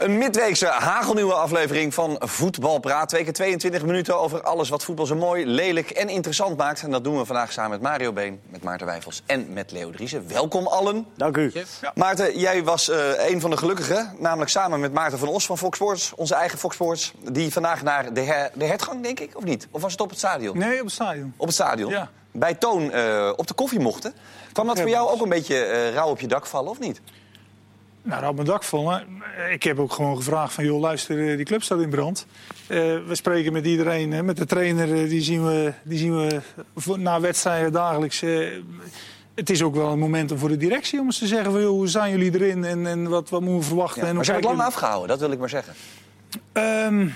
Een midweekse hagelnieuwe aflevering van Voetbalpraat. Twee keer 22 minuten over alles wat voetbal zo mooi, lelijk en interessant maakt. En dat doen we vandaag samen met Mario Been, met Maarten Wijfels en met Leo Driessen. Welkom allen. Dank u. Maarten, jij was uh, een van de gelukkigen. Namelijk samen met Maarten van Os van Fox Sports, onze eigen Fox Sports. Die vandaag naar de, her, de hertgang, denk ik, of niet? Of was het op het stadion? Nee, op het stadion. Op het stadion? Ja. Bij Toon uh, op de koffie mochten. Kwam dat voor jou ook een beetje uh, rauw op je dak vallen, of niet? Nou, op mijn dak vallen. Ik heb ook gewoon gevraagd van, joh, luister, die club staat in brand. Uh, we spreken met iedereen, met de trainer, die zien we, die zien we na wedstrijden dagelijks. Uh, het is ook wel een moment voor de directie om eens te zeggen van, joh, hoe zijn jullie erin en, en wat, wat moeten we verwachten. Ja, en maar het lang afgehouden, dat wil ik maar zeggen. Um,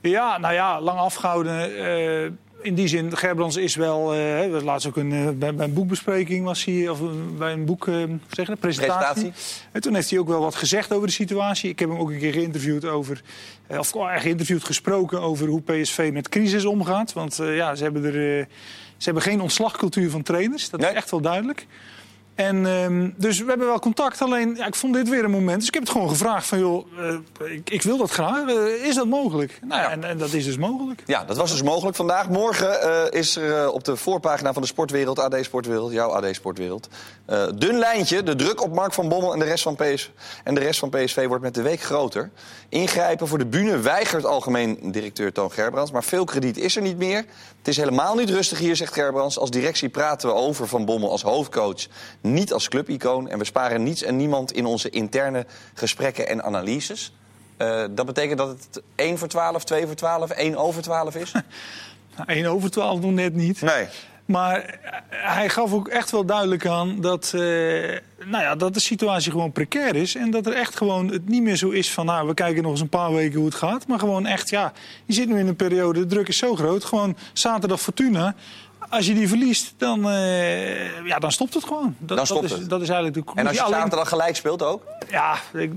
ja, nou ja, lang afgehouden. Uh, in die zin, Gerbrands is wel. Uh, laatst ook een, uh, bij, bij, een boekbespreking was hij, of bij een boek, uh, zeg je, presentatie. presentatie. En toen heeft hij ook wel wat gezegd over de situatie. Ik heb hem ook een keer geïnterviewd over, of geïnterviewd, gesproken over hoe PSV met crisis omgaat. Want ja, ze hebben er, ze hebben geen ontslagcultuur van trainers. Dat Nee. is echt wel duidelijk. En, um, dus we hebben wel contact, alleen ja, ik vond dit weer een moment. Dus ik heb het gewoon gevraagd van, joh, uh, ik, ik, wil dat graag. Uh, is dat mogelijk? Nou ja, en, en, dat is dus mogelijk. Ja, dat was dus mogelijk vandaag. Morgen uh, is er op de voorpagina van de Sportwereld, AD Sportwereld, jouw AD Sportwereld... dun lijntje, de druk op Mark van Bommel en de, rest van PSV, en de rest van PSV wordt met de week groter. Ingrijpen voor de bühne weigert algemeen directeur Toon Gerbrands. Maar veel krediet is er niet meer. Het is helemaal niet rustig hier, zegt Gerbrands. Als directie praten we over Van Bommel als hoofdcoach niet als clubicoon. En we sparen niets en niemand in onze interne gesprekken en analyses. Uh, dat betekent dat het 1 voor 12, 2 voor 12, 1 over 12 is? nou, 1 over 12 doen net niet. Nee. Maar hij gaf ook echt wel duidelijk aan dat, uh, nou ja, dat de situatie gewoon precair is. En dat er echt gewoon het niet meer zo is van, nou, we kijken nog eens een paar weken hoe het gaat. Maar gewoon echt, ja, je zit nu in een periode, de druk is zo groot. Gewoon zaterdag Fortuna. Als je die verliest, dan, uh, ja, dan stopt het gewoon. Dat, dan stopt dat is, het. Dat is eigenlijk de En als je Alleen, zaterdag gelijk speelt ook? Ja, ik,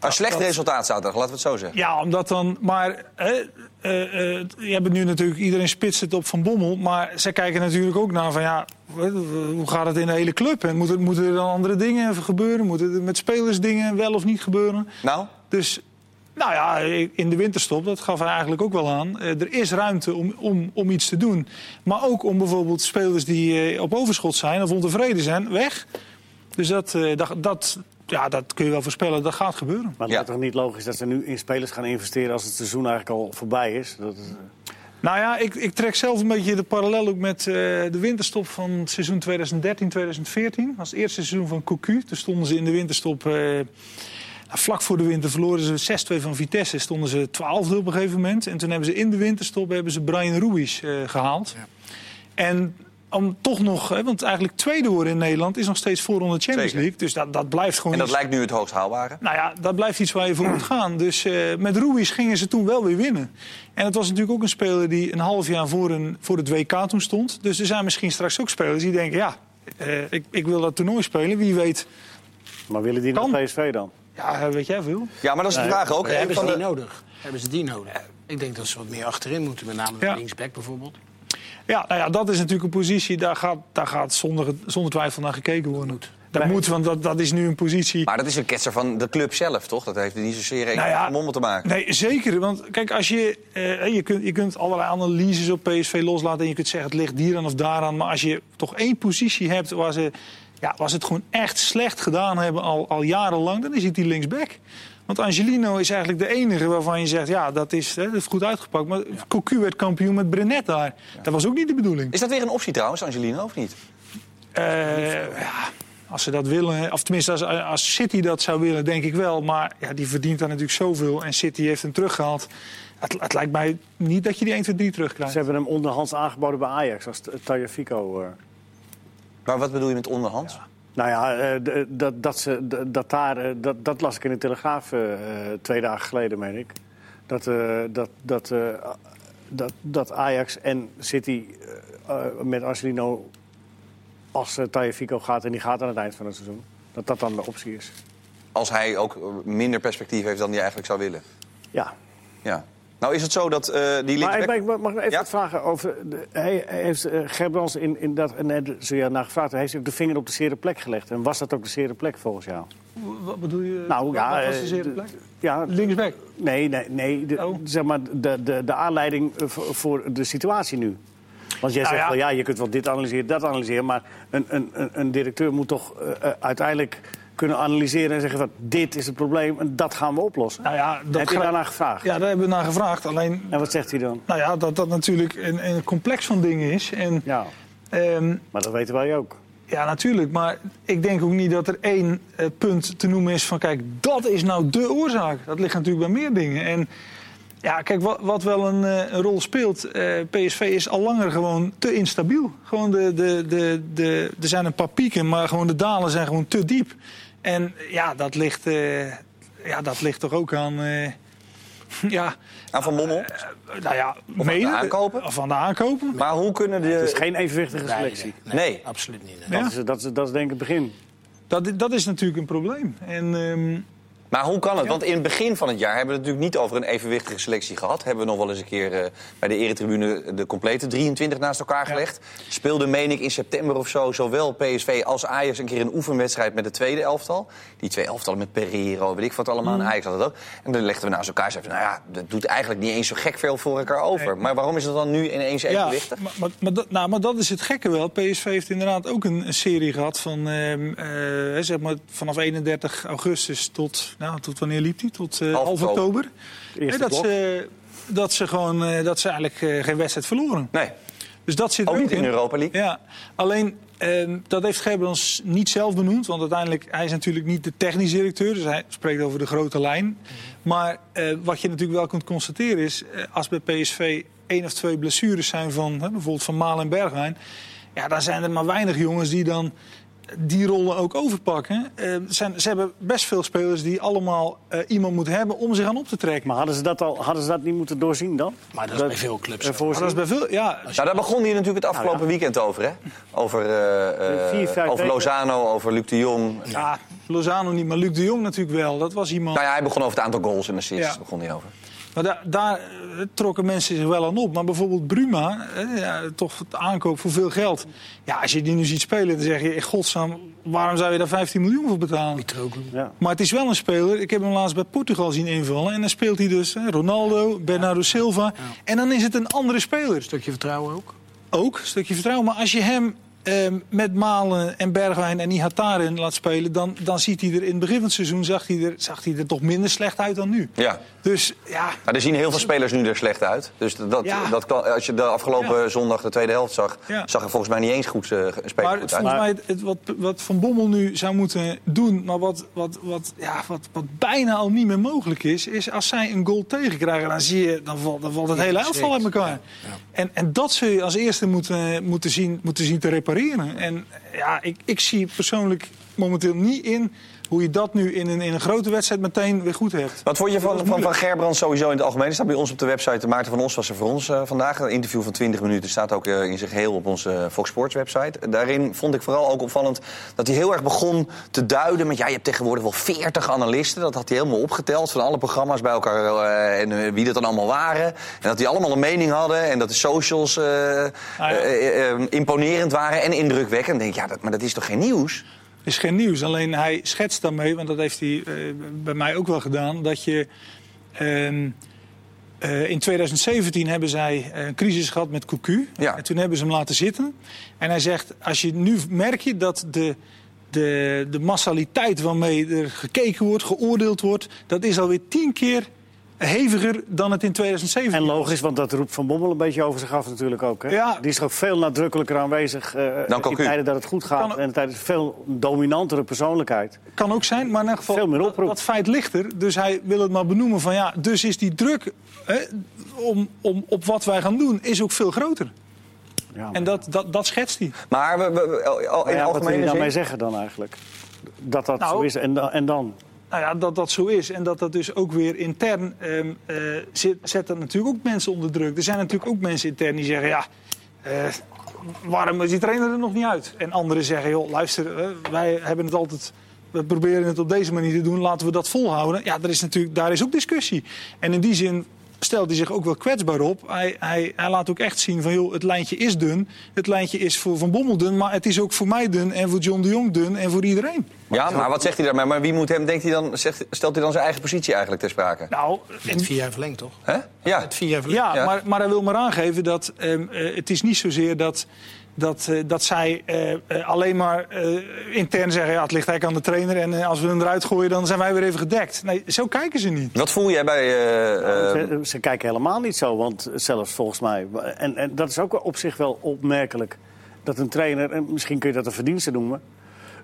een slecht dat, resultaat zaterdag, laten we het zo zeggen. Ja, omdat dan. Maar uh, uh, je hebt nu natuurlijk, iedereen spitst het op van Bommel. Maar zij kijken natuurlijk ook naar van ja, hoe gaat het in de hele club? En moeten, moeten er dan andere dingen gebeuren? Moeten er met spelers dingen wel of niet gebeuren? Nou? Dus. Nou ja, in de winterstop, dat gaf hij eigenlijk ook wel aan. Uh, er is ruimte om, om, om iets te doen. Maar ook om bijvoorbeeld spelers die uh, op overschot zijn of ontevreden zijn, weg. Dus dat, uh, dat, dat, ja, dat kun je wel voorspellen, dat gaat gebeuren. Maar het is toch niet logisch dat ze nu in spelers gaan investeren als het seizoen eigenlijk al voorbij is? Dat is... Nou ja, ik, ik, trek zelf een beetje de parallel ook met uh, de winterstop van het seizoen 2013-2014. Dat was het eerste seizoen van Cocu. Toen stonden ze in de winterstop... Uh, vlak voor de winter verloren ze 6-2 van Vitesse. Stonden ze 12 op een gegeven moment. En toen hebben ze in de winterstop hebben ze Brian Ruiz uh, gehaald. Ja. En om toch nog, hè, want eigenlijk tweede worden in Nederland is nog steeds voorronde Champions Zeker. League. Dus dat, dat blijft gewoon. En dat iets, lijkt nu het hoogst haalbare. Nou ja, dat blijft iets waar je voor moet gaan. Dus uh, met Ruiz gingen ze toen wel weer winnen. En het was natuurlijk ook een speler die een half jaar voor, een, voor het WK toen stond. Dus er zijn misschien straks ook spelers die denken: ja, uh, ik, ik wil dat toernooi spelen. Wie weet. Maar willen die Kan. naar PSV dan? Ja, weet jij veel. Ja, maar dat is de vraag ook. Hebben ze van die de- nodig? Hebben ze die nodig? Ik denk dat ze wat meer achterin moeten, met name Ja. linksback bijvoorbeeld. Ja, nou ja, dat is natuurlijk een positie, daar gaat, daar gaat zonder, zonder twijfel naar gekeken worden. Dat moet, want dat, dat is nu een positie. Maar dat is een ketser van de club zelf, toch? Dat heeft niet zozeer een Nou ja, Mommel te maken. Nee, zeker. Want kijk, als je, eh, je, kunt, je kunt allerlei analyses op PSV loslaten... en je kunt zeggen het ligt hieraan of daaraan. Maar als je toch één positie hebt waar ze, ja, ze het gewoon echt slecht gedaan hebben... al, al jarenlang, dan is het die linksback. Want Angelino is eigenlijk de enige waarvan je zegt... ja, dat is, hè, dat is goed uitgepakt. Maar Cocu werd kampioen met Brenet daar. Dat was ook niet de bedoeling. Is dat weer een optie trouwens, Angelino, of niet? Eh, ja, als ze dat willen, of tenminste als, als City dat zou willen, denk ik wel. Maar ja, die verdient daar natuurlijk zoveel en City heeft hem teruggehaald. Het, het lijkt mij niet dat je die 1, 2, 3 terugkrijgt. Ze hebben hem onderhands aangeboden bij Ajax als Tajafico. Uh. Maar wat bedoel je met onderhands? Nou ja, d- dat, dat, ze, dat, daar, uh, dat, dat las ik in de Telegraaf uh, twee dagen geleden, meen ik. Dat, dat, dat, dat, dat Ajax en City met Arcelino als uh, Tajafico gaat en die gaat aan het eind van het seizoen. Dat dat dan de optie is. Als hij ook minder perspectief heeft dan hij eigenlijk zou willen. Ja. Ja. Nou is het zo dat uh, die Maar linksback... ik mag, mag ik even Ja? wat vragen over... De, hij, hij heeft uh, in, in dat... Net zo ja, naar gevraagd, heeft hij ook de vinger op de zere plek gelegd. En was dat ook de zere plek volgens jou? Wat bedoel je? Nou, ja, Wat was de eh, zere de- plek? Ja, Linksback. nee, nee, nee de, Oh. zeg maar de, de, de aanleiding eh, voor, voor de situatie nu. Want jij Nou zegt ja. wel, ja, je kunt wel dit analyseren, dat analyseren... maar een, een, een- een directeur moet toch eh, eh, uiteindelijk kunnen analyseren en zeggen van... dit is het probleem en dat gaan we oplossen. Nou ja, dat Heb je daarna gevraagd? Ja, daar hebben we naar gevraagd. Alleen, En wat zegt hij dan? nou ja, dat dat natuurlijk een, een complex van dingen is. En, Ja, ehm, maar dat weten wij ook. ja, natuurlijk. Maar ik denk ook niet dat er één eh, punt te noemen is van... kijk, dat is nou de oorzaak. Dat ligt natuurlijk bij meer dingen. En ja, kijk, wat, wat wel een, eh, een rol speelt... eh, PSV is al langer gewoon te instabiel. Gewoon de, de, de, de, er zijn een paar pieken, maar gewoon de dalen zijn gewoon te diep. En ja, dat ligt, eh, ja, dat ligt toch ook aan... eh, ja, Aan Van Bommel. nou ja, de mede- aankopen? Of aan de aankopen. Maar hoe kunnen de... Het is geen evenwichtige Nee, selectie. nee, Nee. absoluut niet. nee. Ja. Dat, is, dat, is, dat is denk ik het begin. Dat, dat is natuurlijk een probleem. En ehm, Maar hoe kan het? Want in het begin van het jaar hebben we het natuurlijk niet over een evenwichtige selectie gehad. Hebben we nog wel eens een keer eh, bij de eretribune de complete 23 naast elkaar gelegd. Speelde, meen ik, in september of zo zowel PSV als Ajax een keer een oefenwedstrijd met de tweede elftal. Die twee elftallen met Pereiro, weet ik wat allemaal. En Ajax had het ook. En dan legden we naast elkaar en zeiden we, nou ja, dat doet eigenlijk niet eens zo gek veel voor elkaar over. Maar waarom is het dan nu ineens ja, evenwichtig? maar, maar, maar dat, nou, maar dat is het gekke wel. PSV heeft inderdaad ook een, een serie gehad van ehm, eh, zeg maar vanaf 31 augustus tot, nou, tot wanneer liep die? Tot eh, Half half oktober. Eh, dat, blok. ze, dat ze gewoon eh, dat ze eigenlijk eh, geen wedstrijd verloren. Nee, Dus dat zit ook niet in Europa League. Ja, alleen dat heeft Gerbrands niet zelf benoemd. Want uiteindelijk, hij is natuurlijk niet de technisch directeur. Dus hij spreekt over de grote lijn. Maar wat je natuurlijk wel kunt constateren is... als bij PSV één of twee blessures zijn van bijvoorbeeld van Maal en Bergwijn... Ja, dan zijn er maar weinig jongens die dan die rollen ook overpakken. Eh, zijn, ze hebben best veel spelers die allemaal eh, iemand moeten hebben om zich aan op te trekken. Maar hadden ze dat, al, hadden ze dat niet moeten doorzien dan? Maar dat is bij veel clubs dat is bij veel, ja, Nou, daar begon hij natuurlijk het afgelopen weekend over, hè? Over, eh, eh, Vier, vijf over. Lozano, over Luc de Jong. ja, Lozano niet, maar Luc de Jong natuurlijk wel. Dat was iemand... Nou ja, hij begon over het aantal goals en assists. Ja. Begon hij over. Maar daar, daar eh, trokken mensen zich wel aan op. Maar bijvoorbeeld Bruma, eh, ja, toch het aankoop voor veel geld. Ja, als je die nu ziet spelen, dan zeg je... in godsnaam, waarom zou je daar 15 miljoen voor betalen? Mitroglou. Ja. Maar het is wel een speler. Ik heb hem laatst bij Portugal zien invallen. En dan speelt hij dus hè, Ronaldo, Bernardo Silva. En dan is het een andere speler. Stukje vertrouwen ook. Ook, een stukje vertrouwen. Maar als je hem ehm, met Malen en Bergwijn en Ihataren laat spelen... Dan, dan ziet hij er in het begin van het seizoen zag hij er, zag hij er toch minder slecht uit dan nu. Ja. Dus ja, Maar er zien heel veel spelers nu er slecht uit. Dus dat, Ja. dat kan, als je de afgelopen Ja. zondag de tweede helft zag... Ja. zag er volgens mij niet eens goed uh, spelen Maar goed volgens uit. mij, het, het- wat, wat Van Bommel nu zou moeten doen, maar wat, wat, wat, ja, wat, wat bijna al niet meer mogelijk is, is als zij een goal tegenkrijgen, dan zie je, dan valt, dan valt het hele elftal uit elkaar. En, en dat zul je als eerste moeten, moeten, zien, moeten zien te repareren. En ja, ik, ik zie persoonlijk momenteel niet in hoe je dat nu in een, in een grote wedstrijd meteen weer goed hebt. Wat vond je van, van, van. Gerbrand sowieso in het algemeen? Dat staat bij ons op de website. Maarten van Os was er voor ons eh, vandaag. Een interview van 20 minuten staat ook eh, in zijn geheel op onze eh, Fox Sports website. Daarin vond ik vooral ook opvallend dat hij heel erg begon te duiden met... ja, je hebt tegenwoordig wel 40 analisten. Dat had hij helemaal opgeteld van alle programma's bij elkaar eh, en wie dat dan allemaal waren. En dat die allemaal een mening hadden en dat de socials ja. eh, imponerend waren en indrukwekkend. Dan denk ik, ja, dat, maar dat is toch geen nieuws? Is geen nieuws. Alleen hij schetst daarmee, want dat heeft hij eh, bij mij ook wel gedaan, dat je. ehm, eh, in 2017 hebben zij een crisis gehad met Cocu. Ja. En toen hebben ze hem laten zitten. En hij zegt, als je nu merk je dat de, de, de massaliteit waarmee er gekeken wordt, geoordeeld wordt, dat is alweer tien keer heviger dan het in 2017 En logisch, want dat roept Van Bommel een beetje over zich af natuurlijk ook. Hè? Ja. Die is ook veel nadrukkelijker aanwezig eh, Dan in tijden dat het goed gaat. Kan- En tijdens veel dominantere persoonlijkheid. Kan ook zijn, maar in elk geval, Veel meer dat, oproep. dat feit ligt er. Dus hij wil het maar benoemen van ja, dus is die druk hè, om, om, op wat wij gaan doen, is ook veel groter. Ja, En dat, dat, dat schetst hij. Maar we, we- we- al- in Maar ja, wat wil je daarmee zeggen dan eigenlijk? Dat dat Nou, zo is. En, en dan? Nou ja, dat dat zo is en dat dat dus ook weer intern eh, zit, zet dat natuurlijk ook mensen onder druk. Er zijn natuurlijk ook mensen intern die zeggen, ja, eh, waarom is die trainer er nog niet uit? En anderen zeggen, joh, luister, eh, wij hebben het altijd, we proberen het op deze manier te doen, laten we dat volhouden. Ja, er is natuurlijk, daar is ook discussie. En in die zin stelt hij zich ook wel kwetsbaar op. Hij, hij, hij laat ook echt zien van, joh, het lijntje is dun. Het lijntje is voor Van Bommel dun, maar het is ook voor mij dun... en voor John de Jong dun en voor iedereen. Ja, maar wat zegt hij daarmee? Maar wie moet hem, denkt hij dan, zegt, stelt hij dan zijn eigen positie eigenlijk ter sprake? Nou, Met vier jaar verlengd, toch? Hè? Ja. Met vier jaar verlengd. Ja, Ja. Maar, maar hij wil maar aangeven dat ehm, eh, het is niet zozeer dat, dat, eh, dat zij eh, eh, alleen maar eh, intern zeggen... ja, het ligt eigenlijk aan de trainer en als we hem eruit gooien... dan zijn wij weer even gedekt. Nee, zo kijken ze niet. Wat voel jij bij... eh, eh, Ze, ze kijken helemaal niet zo, want zelfs volgens mij. En, en dat is ook op zich wel opmerkelijk. Dat een trainer, en misschien kun je dat een verdienste noemen.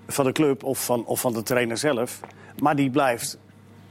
van de club of van, of van de trainer zelf. Maar die blijft.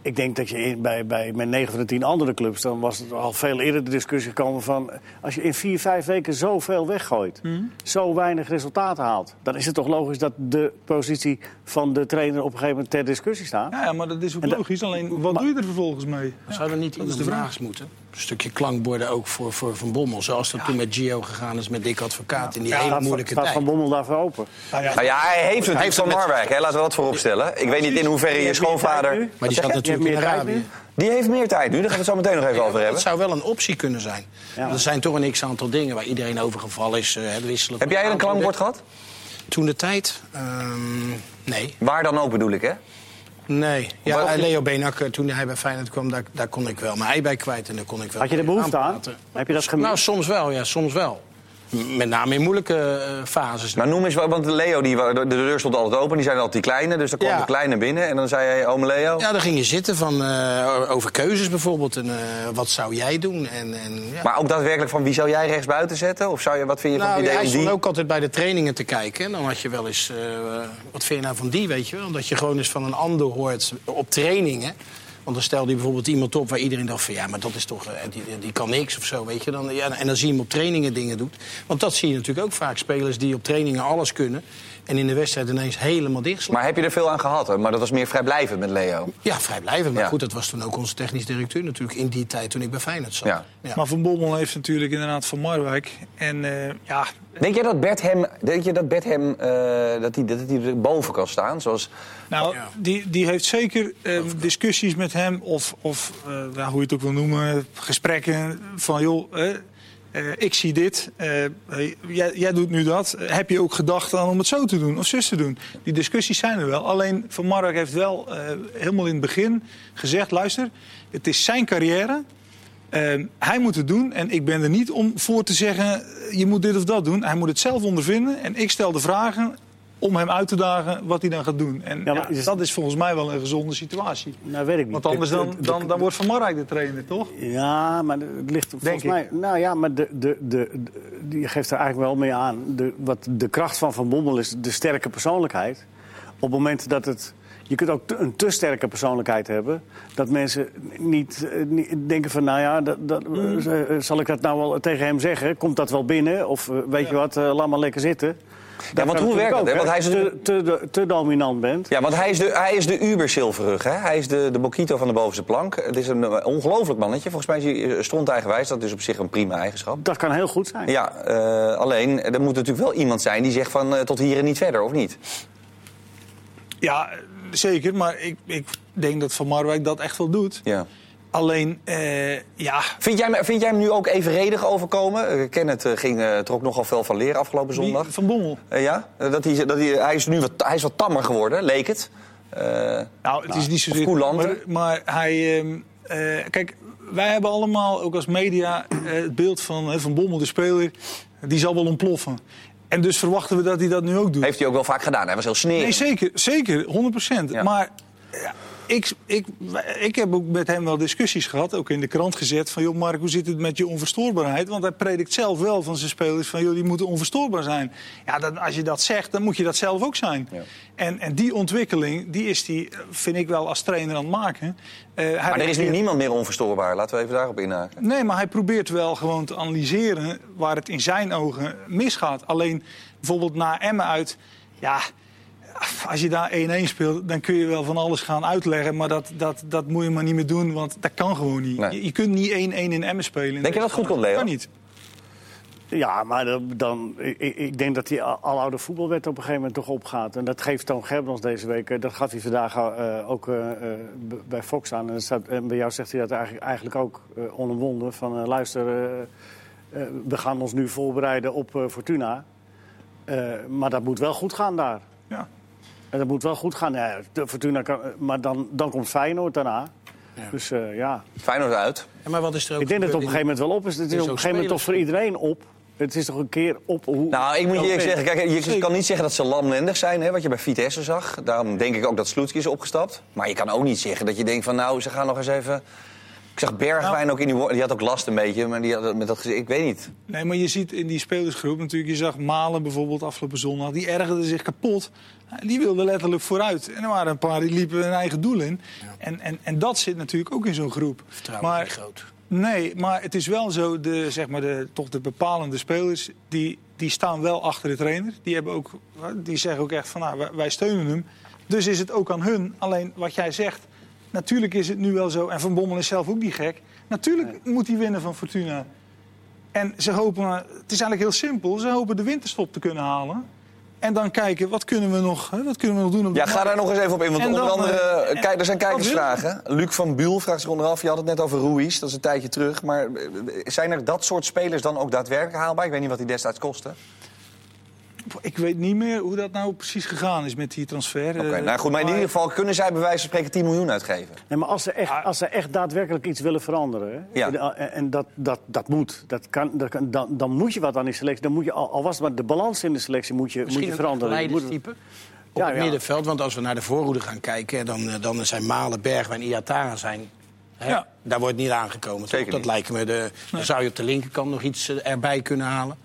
Ik denk dat je in, bij, bij met 9 van de 10 andere clubs. dan was het al veel eerder de discussie gekomen van. als je in vier, vijf weken zoveel weggooit. zo weinig resultaten haalt. dan is het toch logisch dat de positie van de trainer op een gegeven moment ter discussie staat. Ja, ja, maar dat is ook En logisch. Alleen, wat Maar- doe je er vervolgens mee? Zou er niet dat is iemand de vraag. moeten? Een stukje klankborden ook voor, voor Van Bommel. Zoals dat toen met Gio gegaan is met Dick Advocaat in die hele Staat- moeilijke staat tijd. Van Bommel daarvoor open. Nou ja, Nou ja, hij heeft het heeft van het met- Marwijk, hè? laten we dat voorop stellen. Ik weet niet in hoeverre je schoonvader... Maar Wat die zat je? natuurlijk in hebt meer tijd Arabië. Die heeft meer tijd nu, daar gaan we het zo meteen nog even over Dat hebben. zou wel een optie kunnen zijn. Ja. Er zijn toch een x-aantal dingen waar iedereen over gevallen is. eh, het wisselen Heb jij een klankbord gehad? Toen de tijd? Ehm, nee. Waar dan ook bedoel ik, hè? Nee. Ja, eh, Leo Benak, eh, toen hij bij Feyenoord kwam, daar, daar kon ik wel mijn ei bij kwijt. En daar kon ik wel Had je er behoefte aan? Heb je dat gemist? Nou, soms wel, ja, soms wel. Met name in moeilijke eh, fases. Maar noem eens, want Leo, die, de deur stond altijd open. Die zijn altijd die kleine, dus dan kwam Ja. de kleine binnen. En dan zei hij, ome Leo... Ja, dan ging je zitten van, eh, over keuzes bijvoorbeeld. En, eh, wat zou jij doen? En, en, ja. Maar ook daadwerkelijk van wie zou jij rechts buiten zetten? Of zou je, wat vind je van Nou, het idee hij stond die... ook altijd bij de trainingen te kijken. En dan had je wel eens, wat vind je nou van die, weet je wel? Omdat je gewoon eens van een ander hoort op trainingen. Want dan stelde hij bijvoorbeeld iemand op waar iedereen dacht van... ja, maar dat is toch, eh, die, die kan niks of zo, weet je. Dan, ja, en dan zie je hem op trainingen dingen doet. Want dat zie je natuurlijk ook vaak. Spelers die op trainingen alles kunnen... en in de wedstrijd ineens helemaal dichtslaan. Maar heb je er veel aan gehad? Hè? Maar dat was meer vrijblijvend met Leo. Ja, vrijblijvend. Maar Ja. goed, dat was toen ook onze technisch directeur natuurlijk... in die tijd toen ik bij Feyenoord zat. Ja. Maar Van Bommel heeft natuurlijk inderdaad Van Marwijk. En eh, ja, Denk je dat Bert hem, denk je dat Bert hem eh, dat hij, dat hij er boven kan staan? Zoals, Nou, Ja. die, die heeft zeker eh, discussies met hem, of, of eh, ja, hoe je het ook wil noemen, gesprekken van joh, eh, ik zie dit, eh, jij, jij doet nu dat. Eh, heb je ook gedacht aan om het zo te doen of zus te doen? Die discussies zijn er wel. Alleen Van heeft wel helemaal in het begin gezegd, luister, het is zijn carrière. Hij moet het doen en ik ben er niet om voor te zeggen, je moet dit of dat doen. Hij moet het zelf ondervinden en ik stel de vragen om hem uit te dagen wat hij dan gaat doen. En Ja, maar ja, is- dat is volgens mij wel een gezonde situatie. Nou, weet ik niet. Want anders De- dan, dan, dan wordt Van Marwijk de trainer, toch? Ja, maar het ligt volgens ik. mij. Nou ja, maar de, de, de, de- je geeft er eigenlijk wel mee aan. De, wat de kracht van Van Bommel is de sterke persoonlijkheid. Op het moment dat het. Je kunt ook een te sterke persoonlijkheid hebben. Dat mensen niet, eh, niet denken van, nou ja, dat, dat, eh, zal ik dat nou wel tegen hem zeggen? Komt dat wel binnen? Of eh, weet je wat, laat maar lekker zitten. Dat want hoe werkt dat, hè? Want hij is te, te, te dominant bent. ja, want hij is de, hij is de Uber-zilverrug. Hè? Hij is de, de Bokito van de bovenste plank. Het is een eh, ongelooflijk mannetje. Volgens mij is hij eh, stronteigenwijs. Dat is op zich een prima eigenschap. Dat kan heel goed zijn. Ja, eh, alleen er moet natuurlijk wel iemand zijn die zegt van tot hier en niet verder, of niet? Ja, zeker. Maar ik, ik denk dat Van Marwijk dat echt wel doet. Ja. Alleen, eh, ja, Vind, jij, hem- vind jij hem nu ook evenredig overkomen? Uh, Kenneth eh, ging eh, er ook nogal veel van leren afgelopen zondag. Van Bommel. Eh, ja, Eh, dat hij, dat hij, hij is nu wat, hij is wat tammer geworden, leek het. Eh, Nou, het is niet zozeer... Maar, maar hij... ehm, eh, kijk, wij hebben allemaal, ook als media, eh, het beeld van eh, Van Bommel, de speler... die zal wel ontploffen. En dus verwachten we dat hij dat nu ook doet. heeft hij ook wel vaak gedaan. Hij was heel snerig. Nee, zeker, zeker, 100%. Ja. Maar ja, ik, ik, ik heb ook met hem wel discussies gehad, ook in de krant gezet... van, joh Mark, hoe zit het met je onverstoorbaarheid? Want hij predikt zelf wel van zijn spelers van, joh, die moeten onverstoorbaar zijn. Ja, dan, als je dat zegt, dan moet je dat zelf ook zijn. Ja. En, en die ontwikkeling, die is die, vind ik wel als trainer aan het maken. Eh, Maar er is nu niemand meer onverstoorbaar. Laten we even daarop inhaken. Nee, maar hij probeert wel gewoon te analyseren waar het in zijn ogen misgaat. Alleen bijvoorbeeld na Emmen uit, ja, als je daar 1-1 speelt, dan kun je wel van alles gaan uitleggen. Maar dat, dat, dat moet je maar niet meer doen, want dat kan gewoon niet. Nee. Je, je kunt niet 1-1 in Emmen spelen. Denk je dat goed komt, Leo? Kan niet. Ja, maar dan, dan, ik, ik denk dat die al- aloude voetbalwet op een gegeven moment toch opgaat. En dat geeft Toon Gerbrands deze week. eh, Dat gaf hij vandaag eh, ook eh, eh, bij Fox aan. En, dat staat- en bij jou zegt hij dat eigenlijk, eigenlijk ook eh onomwonden. Van luister, we gaan ons nu voorbereiden op Fortuna. Eh, maar dat moet wel goed gaan daar. Ja. En dat moet wel goed gaan. Ja, de Fortuna kan, maar dan, dan komt Feyenoord daarna. Ja. Dus eh, ja, Feyenoord uit. Ja, maar wat is er ook ik denk dat het op een gegeven moment wel op is. Het is is op een gegeven moment toch voor iedereen op. Het is toch een keer op hoe... Nou, ik moet je eerlijk zeggen, kijk, je kan niet zeggen dat ze lamlendig zijn, hè, wat je bij Vitesse zag. Daarom denk ik ook dat Sloetski is opgestapt. Maar je kan ook niet zeggen dat je denkt van, nou, ze gaan nog eens even... Ik zag Bergwijn ook in die... Die had ook last een beetje, maar die had met dat gezicht... Ik weet niet. Nee, maar je ziet in die spelersgroep natuurlijk, je zag Malen bijvoorbeeld afgelopen zondag, die ergerde zich kapot. Die wilde letterlijk vooruit. En er waren een paar die liepen hun eigen doel in. En, en, en dat zit natuurlijk ook in zo'n groep. Vertrouwen is niet groot. Nee, maar het is wel zo, de, zeg maar de, toch de bepalende spelers, die, die staan wel achter de trainer. Die, hebben ook, die zeggen ook echt van, nou, wij, wij steunen hem. Dus is het ook aan hun. Alleen wat jij zegt, natuurlijk is het nu wel zo, en Van Bommel is zelf ook niet gek. Natuurlijk moet hij winnen van Fortuna. En ze hopen, het is eigenlijk heel simpel, ze hopen de winterstop te kunnen halen. En dan kijken, wat kunnen we nog, wat kunnen we nog doen op Ja, ga daar nog eens even op in. Want En onder dan, andere, eh, kijk, er zijn kijkersvragen. Luc van Buul vraagt zich onderaf. Je had het net over Ruiz, dat is een tijdje terug. Maar eh, zijn er dat soort spelers dan ook daadwerkelijk haalbaar? Ik weet niet wat die destijds kostte. Ik weet niet meer hoe dat nou precies gegaan is met die transfer. Oké, Eh, nou goed, maar in ieder geval kunnen zij bij wijze van spreken 10 miljoen uitgeven. Nee, maar als ze, echt, als ze echt daadwerkelijk iets willen veranderen... Ja. en, en dat, dat, dat moet, dat kan, dat kan, dan, dan moet je wat aan die selectie. Dan moet je, al, al was het maar de balans in de selectie moet je, moet Misschien je een veranderen. Je moet- leiderstype op Ja, het middenveld. Want als we naar de voorhoede gaan kijken, dan, eh, dan zijn Malen, Bergwijn en Iatara zijn. Hè? Ja. Daar wordt niet aangekomen. Dat niet. lijkt me. De, dan zou je op de linkerkant nog iets eh, erbij kunnen halen.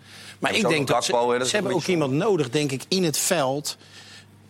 Maar ik denk dat ze, dat ze hebben ook iemand nodig, denk ik, in het veld.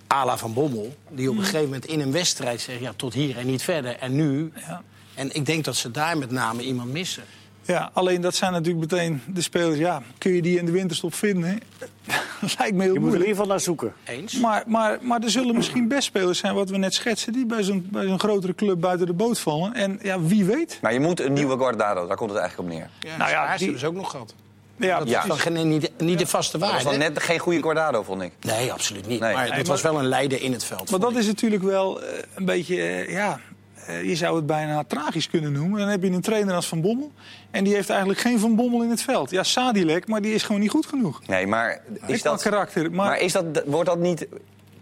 Ala van Bommel. Die op een gegeven moment in een wedstrijd zegt: ja, tot hier en niet verder. En nu. Ja. En ik denk dat ze daar met name iemand missen. Ja, alleen dat zijn natuurlijk meteen de spelers. Ja, kun je die in de winterstop vinden? Lijkt me heel Je moet er in moeilijk. ieder geval naar zoeken. Eens? Maar, maar, maar er zullen misschien best spelers zijn, wat we net schetsen, die bij zo'n bij zo'n grotere club buiten de boot vallen. En ja, wie weet. Maar je moet een nieuwe Guardado, daar komt het eigenlijk op neer. Ja, Nou ja, die- hebben ze ook nog gehad. Ja, Dat Ja. geen, niet, niet de vaste Dat was waarde. dan net geen goede Guardado, vond ik. Nee, absoluut niet. Nee. Maar Nee, het was wel een leider in het veld. Maar dat ik. is natuurlijk wel eh, een beetje, eh, ja, eh, je zou het bijna tragisch kunnen noemen. Dan heb je een trainer als Van Bommel. En die heeft eigenlijk geen Van Bommel in het veld. Ja, Sadilek, maar die is gewoon niet goed genoeg. Nee, maar is dat karakter? Maar, Maar is dat, wordt dat niet...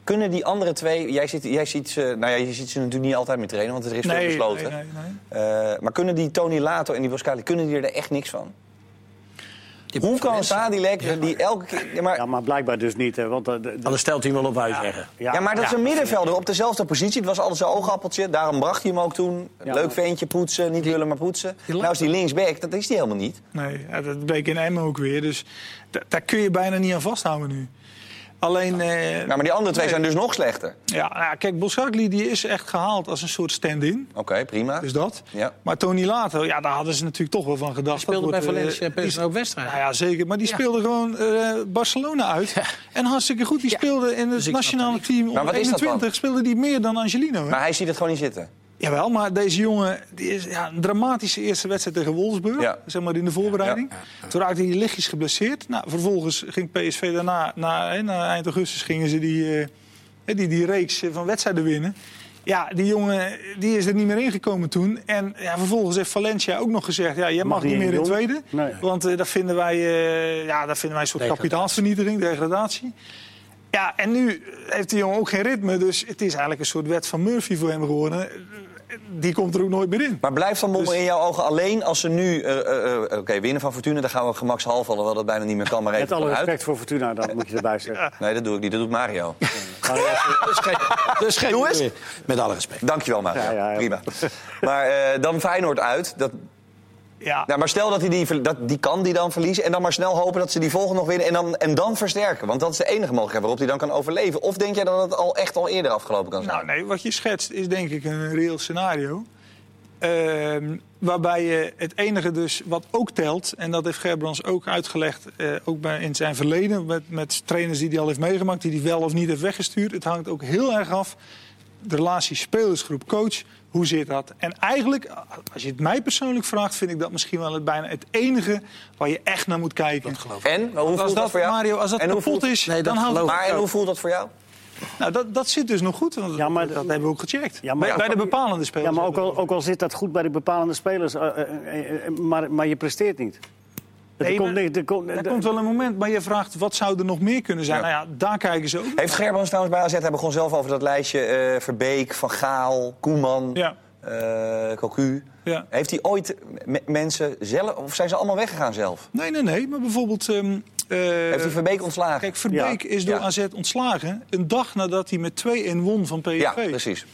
Kunnen die andere twee... Jij ziet, jij ziet ze... Nou ja, je ziet ze natuurlijk niet altijd meer trainen, want er is veel nee, besloten. nee, nee, nee. Eh, maar kunnen die Tony Lato en die Boskali, kunnen die er echt niks van? Hoe kan Sadilek die elke keer... Ja, maar, Ja, maar blijkbaar dus niet. Hè, want, de- Anders stelt hij hem wel op, je zeggen. ja, maar dat is een middenvelder op dezelfde positie. Het was altijd zijn oogappeltje. Daarom bracht hij hem ook toen. Ja, Leuk ventje, poetsen, niet willen maar poetsen. Nou is die linksback, dat is die helemaal niet. Nee, dat bleek in Emmen ook weer. Dus da- daar kun je bijna niet aan vasthouden nu. Alleen, eh, Nou, maar die andere twee zijn dus nog slechter. ja, nou ja, kijk, Boskakli die is echt gehaald als een soort stand-in. Oké, prima. Dus dat. Ja. Maar Tony Lato, ja, daar hadden ze natuurlijk toch wel van gedacht. Speelde Dat bij wordt, eh, Valencia die- best ook wedstrijd. Nou ja, zeker. Maar die Ja. speelde gewoon eh, Barcelona uit. En hartstikke goed. Die speelde in het Dus nationale team Maar onder wat is dat dan? 21. Speelde die meer dan Angelino. Hè? Maar hij ziet het gewoon niet zitten. Jawel, maar deze jongen die is ja, een dramatische eerste wedstrijd tegen Wolfsburg. Ja. Zeg maar in de voorbereiding. Toen raakte hij lichtjes geblesseerd. Nou, vervolgens ging PSV daarna, na, eind augustus, gingen ze die, eh, hè, die, die reeks eh, van wedstrijden winnen. Ja, die jongen die is er niet meer ingekomen toen. En ja, vervolgens heeft Valencia ook nog gezegd... Ja, jij mag, niet niet meer in in, tweede. Nee. Want eh, dat, vinden wij, eh, ja, dat vinden wij een soort kapitaalsvernietiging, degradatie. Ja, en nu heeft die jongen ook geen ritme. Dus het is eigenlijk een soort wet van Murphy voor hem geworden. Die komt er ook nooit meer in. Maar blijft Van Bommel Dus- in jouw ogen alleen als ze nu... eh, eh, eh, Oké, winnen van Fortuna, dan gaan we gemakshalve, alhoewel dat bijna niet meer kan, maar met alle respect voor Fortuna, dan moet je erbij zeggen. Nee, dat doe ik niet. Dat doet Mario. Ja, Dus geen, dus geen Doe eens. Met alle respect. Dankjewel, Mario. Ja, ja, ja. Prima. Maar eh, dan Feyenoord uit. Dat, Ja, nou, maar stel dat hij die, dat, die kan die dan verliezen. En dan maar snel hopen dat ze die volgende nog winnen. En dan, en dan versterken. Want dat is de enige mogelijkheid waarop hij dan kan overleven. Of denk jij dat het al echt al eerder afgelopen kan zijn? nou nee, wat je schetst is denk ik een reëel scenario. Ehm, waarbij je het enige dus wat ook telt, en dat heeft Gerbrands ook uitgelegd, eh, ook bij, in zijn verleden, met, met trainers die hij al heeft meegemaakt, die hij wel of niet heeft weggestuurd. Het hangt ook heel erg af de relatie spelersgroep-coach. Hoe zit dat? En eigenlijk, als je het mij persoonlijk vraagt, vind ik dat misschien wel het, bijna het enige waar je echt naar moet kijken. Dat geloof ik. En? Hoe voelt als dat dat, voor jou? Mario, als dat En hoe kapot voelt- is, Nee, dan houdt het Maar en hoe voelt dat voor jou? Nou, dat, dat zit dus nog goed. want Ja, maar- dat hebben we ook gecheckt. Ja, maar- bij, bij de bepalende spelers. Ja, maar ook al, ook al zit dat goed bij de bepalende spelers, eh, eh, eh, maar, maar je presteert niet. Er Nee, komt maar- er komt- Er er- komt wel een moment, maar je vraagt wat zou er nog meer kunnen zijn. Ja. Nou ja, daar kijken ze ook. Heeft Gerbrands trouwens bij AZ, hij begon zelf over dat lijstje... eh, Verbeek, Van Gaal, Koeman, Ja. eh, Cocu. Ja. Heeft hij ooit me- mensen zelf... Of zijn ze allemaal weggegaan zelf? Nee, nee, nee. Maar bijvoorbeeld... ehm, eh, Heeft hij Verbeek ontslagen? Kijk, Verbeek Ja. is door Ja. AZ ontslagen een dag nadat hij met 2-1 won van PSV. ja, precies.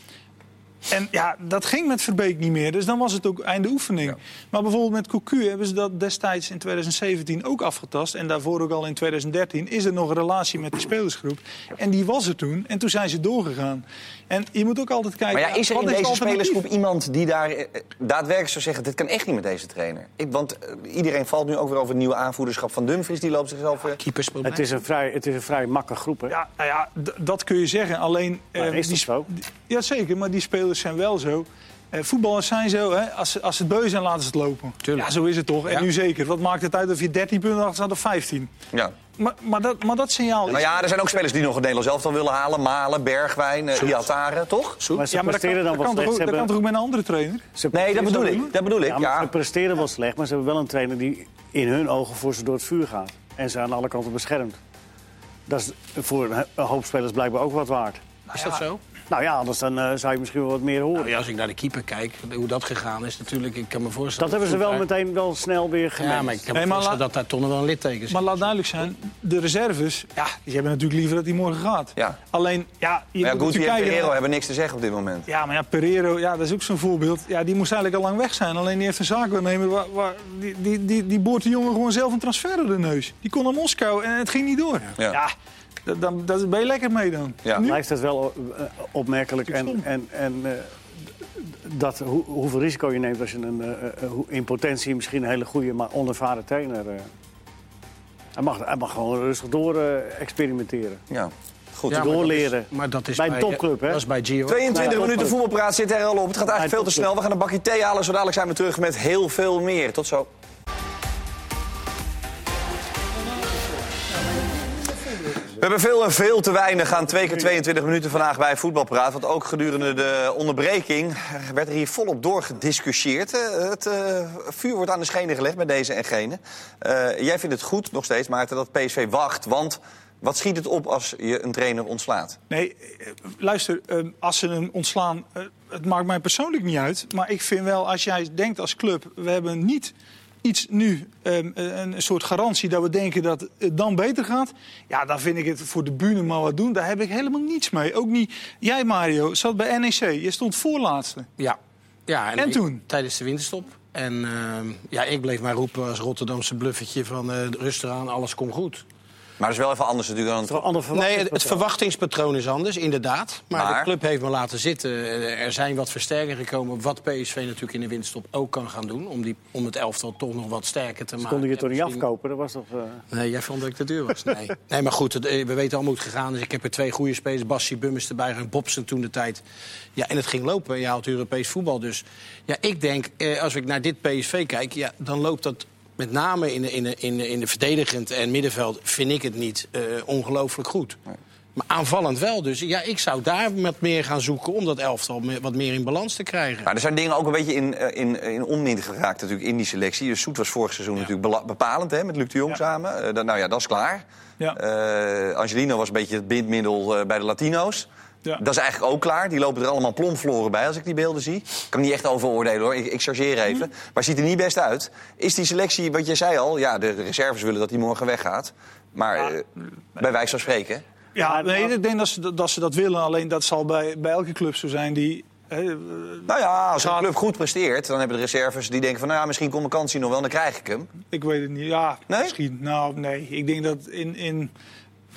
En ja, dat ging met Verbeek niet meer. Dus dan was het ook einde oefening. Maar bijvoorbeeld met Cocu hebben ze dat destijds in 2017 ook afgetast. En daarvoor ook al in 2013 is er nog een relatie met die spelersgroep. En die was er toen. En toen zijn ze doorgegaan. En je moet ook altijd kijken... Maar ja, is er in deze spelersgroep iemand die daar eh, daadwerkelijk zou zeggen... dit kan echt niet met deze trainer? Ik, want eh, iedereen valt nu ook weer over het nieuwe aanvoerderschap van Dumfries. Die loopt zichzelf... eh, Keepersprobleem. het, is een vrij, het is een vrij makke groep. Hè? Ja, nou ja, dat kun je zeggen. Alleen, Maar eh, is die zo? Ja, zeker. Maar die spelers zijn wel zo. Eh, voetballers zijn zo, hè? Als, ze- als ze het beu zijn, laten ze het lopen. Tuurlijk. Ja, zo is het toch. Ja. En nu zeker. Wat maakt het uit of je 13 punten achter staat of 15? ja. Maar, maar, dat, maar dat signaal is... Nou ja, er zijn ook spelers die nog het Nederlands elftal willen halen. Malen, Bergwijn, uh, toch? Maar ze ja, maar dat kan, presteren dan wel slecht. dat kan hebben- toch ook met een andere trainer? ze Nee, dat bedoel ik. Dat bedoel ik, Ja, ja. ze presteren wel slecht, maar ze hebben wel een trainer die in hun ogen voor ze door het vuur gaat. En ze aan alle kanten beschermt. Dat is voor een een hoop spelers blijkbaar ook wat waard. Is dat zo? Nou ja, anders dan, eh, zou je misschien wel wat meer horen. Nou ja, als ik naar de keeper kijk, hoe dat gegaan is natuurlijk... Ik kan me voorstellen... dat hebben ze wel meteen wel snel weer gemerkt. Ja, maar ik kan me voorstellen dat daar toch nog wel een litteken. Maar laat duidelijk zijn, de reserves, ja, die hebben natuurlijk liever dat hij morgen gaat. Ja. Alleen, ja, je Maar ja, moet Guti natuurlijk en. Pereiro hebben niks te zeggen op dit moment. Ja, maar ja, Pereiro, ja, dat is ook zo'n voorbeeld. Ja, die moest eigenlijk al lang weg zijn. Alleen die heeft een zaakwaarnemer. Waar, waar, die, die, die, die boort de jongen gewoon zelf een transfer door de neus. Die kon naar Moskou en het ging niet door. Ja. Dan, daar ben je lekker mee dan. Ja. Nu? Blijft het wel eh, opmerkelijk. En, en, en eh, dat, hoe, hoeveel risico je neemt als je een, eh, hoe- in potentie misschien een hele goede, maar onervaren trainer. eh, hij, mag, hij mag gewoon rustig door experimenteren. Ja. Goed. Ja, maar dat is- doorleren. Maar dat is Bij een topclub, hè? Dat is bij Gio. 22 Ja, minuten voetbalpraat zit er al op. Het gaat eigenlijk veel te snel. We gaan een bakje thee halen. Zo dadelijk zijn we terug met heel veel meer. Tot zo. Hebben veel en veel te weinig aan twee keer 22 minuten vandaag bij Voetbalpraat. Want ook gedurende de onderbreking werd er hier volop doorgediscussieerd. Eh, Het eh, vuur wordt aan de schenen gelegd met deze en gene. Eh, jij vindt het goed nog steeds, Maarten, dat PSV wacht. Want wat schiet het op als je een trainer ontslaat? Nee, luister, eh, als ze hem ontslaan, het maakt mij persoonlijk niet uit. Maar ik vind wel, als jij denkt als club, we hebben niet iets nu, eh, een soort garantie dat we denken dat het dan beter gaat. Ja, dan vind ik het voor de bühne maar wat doen. Daar heb ik helemaal niets mee. Ook niet, jij Mario, zat bij NEC, je stond voorlaatste. Ja. ja En toen? Tijdens de winterstop. En ehm, ja, ik bleef maar roepen als Rotterdamse bluffetje van eh rustig aan, alles komt goed. Maar dat is wel even anders natuurlijk dan... Het een ander Nee, het, verwachtingspatroon. verwachtingspatroon is anders, inderdaad. Maar, Maar? de club heeft me laten zitten. Eh, Er zijn wat versterkingen gekomen, wat PSV natuurlijk in de winterstop ook kan gaan doen. Om, die, om het elftal toch nog wat sterker te maken. Konden je toch niet Misschien- afkopen? Dat was toch... eh, Nee, jij vond dat ik te duur was. Nee, nee maar goed, het, eh, we weten allemaal hoe het gegaan is. Ik heb er twee goede spelers, Bassi Bummers erbij en Bobsen toen de tijd. Ja, en het ging lopen. Je haalt Europees voetbal. Dus ja, ik denk, eh, als ik naar dit PSV kijk, ja, dan loopt dat met name in de, in de, in de, in de verdedigend en middenveld, vind ik het niet eh, ongelooflijk goed. Maar aanvallend wel. Dus ja, ik zou daar wat meer gaan zoeken om dat elftal me- wat meer in balans te krijgen. Maar er zijn dingen ook een beetje in, eh, in, in onmin geraakt natuurlijk in die selectie. Dus Soet was vorig seizoen natuurlijk bepalend hè, met Luc de Jong Ja. samen. Eh, nou ja, dat is klaar. Ja. Eh, Angelino was een beetje het bindmiddel eh, bij de Latino's. Ja. Dat is eigenlijk ook klaar. Die lopen er allemaal plomfloren bij als ik die beelden zie. Ik kan niet echt over oordelen hoor. Ik, ik chargeer even. Maar ziet er niet best uit. Is die selectie, wat jij zei al, ja, de reserves willen dat hij morgen weggaat. Maar eh, bij wijze van spreken. Ja, nee, ik denk dat ze, dat ze dat willen. Alleen dat zal bij, bij elke club zo zijn die... eh, Nou ja, als een club goed presteert, dan hebben de reserves die denken van... nou ja, misschien komt mijn kans hier nog wel, dan krijg ik hem. Ik weet het niet. Ja, Nee? misschien. Nou, nee. Ik denk dat in, in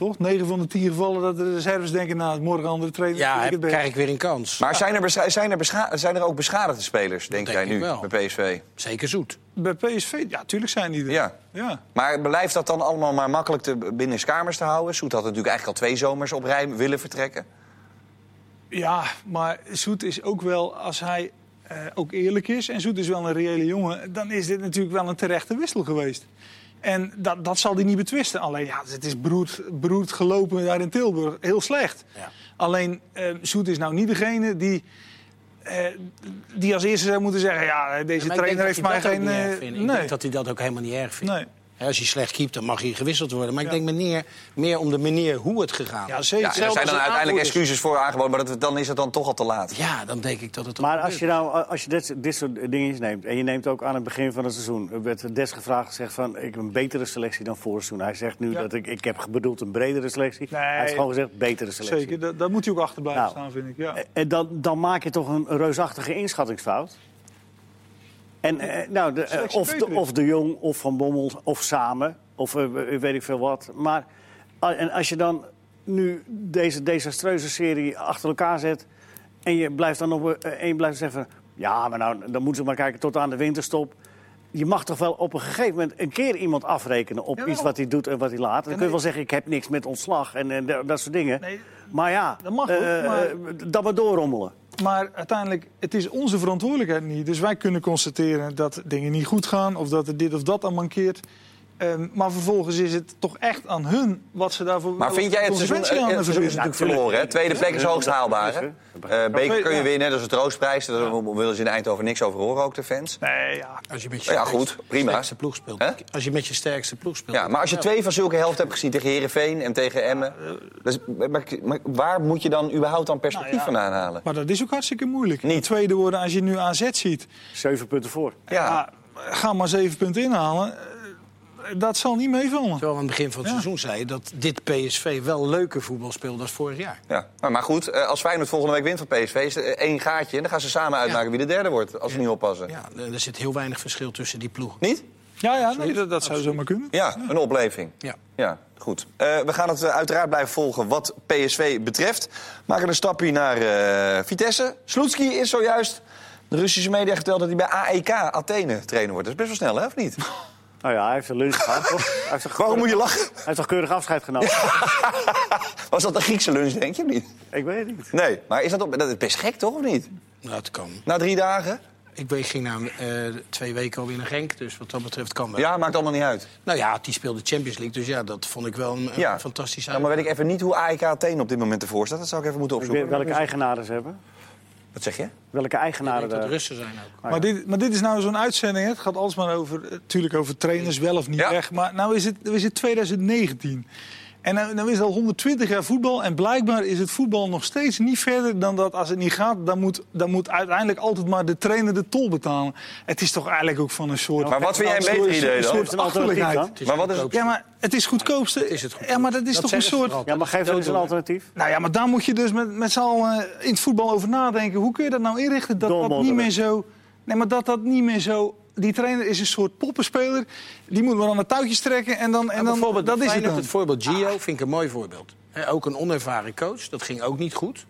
volgens 9 van de 10 gevallen dat de reserves denken... nou, morgen andere trainer. ja, ik krijg ik weer een kans. Maar zijn er, zijn, er zijn er ook beschadigde spelers, denk, denk jij nu, wel. bij PSV? Zeker zoet. Bij PSV, ja, tuurlijk zijn die er. Ja. ja. Maar blijft dat dan allemaal maar makkelijk te, binnen kamers te houden? Soet had natuurlijk eigenlijk al twee zomers op rij willen vertrekken. Ja, maar Zoet is ook wel, als hij eh, ook eerlijk is... en Zoet is wel een reële jongen... dan is dit natuurlijk wel een terechte wissel geweest. En dat, dat zal hij niet betwisten. Alleen, ja, het is beroerd, beroerd gelopen daar in Tilburg. Heel slecht. Ja. Alleen, eh Zoet is nou niet degene die... eh, die als eerste zou moeten zeggen... ja, deze trainer heeft mij geen... erg vindt. Ik nee. denk dat hij dat ook helemaal niet erg vindt. nee. Als hij slecht keept, dan mag hij gewisseld worden. Maar ik denk meer, meer om de manier hoe het gegaan Ja, is. Ja, er zijn dan uiteindelijk excuses voor aangeboden, maar dat, dan is het dan toch al te laat. Ja, dan denk ik dat het ook Maar als je nou, als je dit, dit soort dingen neemt... en je neemt ook aan het begin van het seizoen... er werd Des gevraagd gezegd van... ik heb een betere selectie dan vorig seizoen. Hij zegt nu Ja. dat ik... ik heb bedoeld een bredere selectie. Nee. Hij heeft gewoon gezegd betere selectie. Zeker, daar, daar moet hij ook achter blijven Nou. staan, vind ik. Ja. En dan, dan maak je toch een reusachtige inschattingsfout. En eh, nou, de, eh, of, de, of de Jong, of Van Bommel, of samen, of eh, weet ik veel wat. Maar en als je dan nu deze desastreuze serie achter elkaar zet... en je blijft dan en je blijft zeggen... van, ja, maar nou, dan moeten ze maar kijken tot aan de winterstop. Je mag toch wel op een gegeven moment een keer iemand afrekenen... op Jawel. iets wat hij doet en wat hij laat. Dan kun je wel zeggen, ik heb niks met ontslag en, en dat soort dingen. Nee, Maar ja, Dat mag ook, maar- dat maar doorrommelen. Maar uiteindelijk, het is onze verantwoordelijkheid niet. Dus wij kunnen constateren dat dingen niet goed gaan... of dat er dit of dat aan mankeert. Ehm, maar vervolgens is het toch echt aan hun wat ze daarvoor... Maar vind jij het seizoen, consequentie aan het seizoen is natuurlijk verloren? Hè? Tweede plek is hoogst haalbaar. Hè? Eh, beker kun je winnen, dat is de troostprijs. Daar willen ze in Eindhoven niks over horen, ook de fans. Nee, ja. Als je met je Ja, sterkste- goed, prima. sterkste ploeg speelt. Als je met je sterkste ploeg speelt. Ja, maar als je twee van zulke helft hebt gezien tegen Herenveen en tegen Emmen... Dus, maar, maar waar moet je dan überhaupt dan perspectief Nou ja. van aanhalen? Maar dat is ook hartstikke moeilijk. Niet. Tweede worden als je nu AZ ziet. Zeven punten voor. Ja. Ja, ga maar zeven punten inhalen. Eh, Dat zal niet meevallen. Terwijl we aan het begin van het Ja. seizoen zeiden dat dit PSV wel leuker voetbal speelde dan vorig jaar. Ja, maar, maar goed, eh, als Feyenoord volgende week wint van PSV... is er één gaatje en dan gaan ze samen uitmaken wie de derde wordt... als ze niet oppassen. Ja, er zit heel weinig verschil tussen die ploegen. Niet? Ja, ja nee, dat, dat zou zomaar kunnen. Ja, een opleving. Ja. Ja, goed. Eh, we gaan het eh, uiteraard blijven volgen wat PSV betreft. Maken een stapje naar eh, Vitesse. Sloetski is zojuist... De Russische media verteld dat hij bij AEK Athene trainer wordt. Dat is best wel snel, hè, of niet? Nou ja, hij heeft een lunch gehad, toch? Hij heeft toch Waarom moet je lachen? Hij heeft toch keurig afscheid genomen? Was dat een Griekse lunch, denk je, of niet? Ik weet het niet. Nee, maar is dat, op, dat is best gek, toch, of niet? Nou, het kan. Na drie dagen? Ik ging na eh, twee weken alweer naar Genk, dus wat dat betreft kan wel. Ja, maakt allemaal niet uit. Nou ja, die speelde Champions League, dus ja, dat vond ik wel een, Ja. fantastisch Ja, maar weet ik even niet hoe AEK Athene op dit moment ervoor staat. Dat zou ik even moeten Ik weet opzoeken. welke eigenaren ze hebben. Wat zeg je? Welke eigenaren dat er... Russen zijn ook. Maar dit, maar dit is nou zo'n uitzending. hè. Het gaat alles maar over, eh, natuurlijk over trainers wel of niet Ja. weg. Maar nou is het, is het 2019. En nou, nou is het al 120 jaar voetbal. En blijkbaar is het voetbal nog steeds niet verder dan dat als het niet gaat... dan moet, dan moet uiteindelijk altijd maar de trainer de tol betalen. Het is toch eigenlijk ook van een soort... Maar wat vind jij een beter idee dan? een achterlijkheid. dan? Maar wat is het? Ja, maar het is goedkoopste. is het goed. Ja, maar dat is Dat toch een soort... Ja, maar geef eens een alternatief. Nou ja, maar daar moet je dus met, met z'n allen in het voetbal over nadenken. Hoe kun je dat nou inrichten dat dat niet meer zo... Nee, maar dat dat niet meer zo... Die trainer is een soort poppenspeler. Die moet maar aan de touwtjes trekken en dan... En En dan bijvoorbeeld, dat is het dan. het voorbeeld Gio vind ik een mooi voorbeeld. Hè, ook een onervaren coach, dat ging ook niet goed.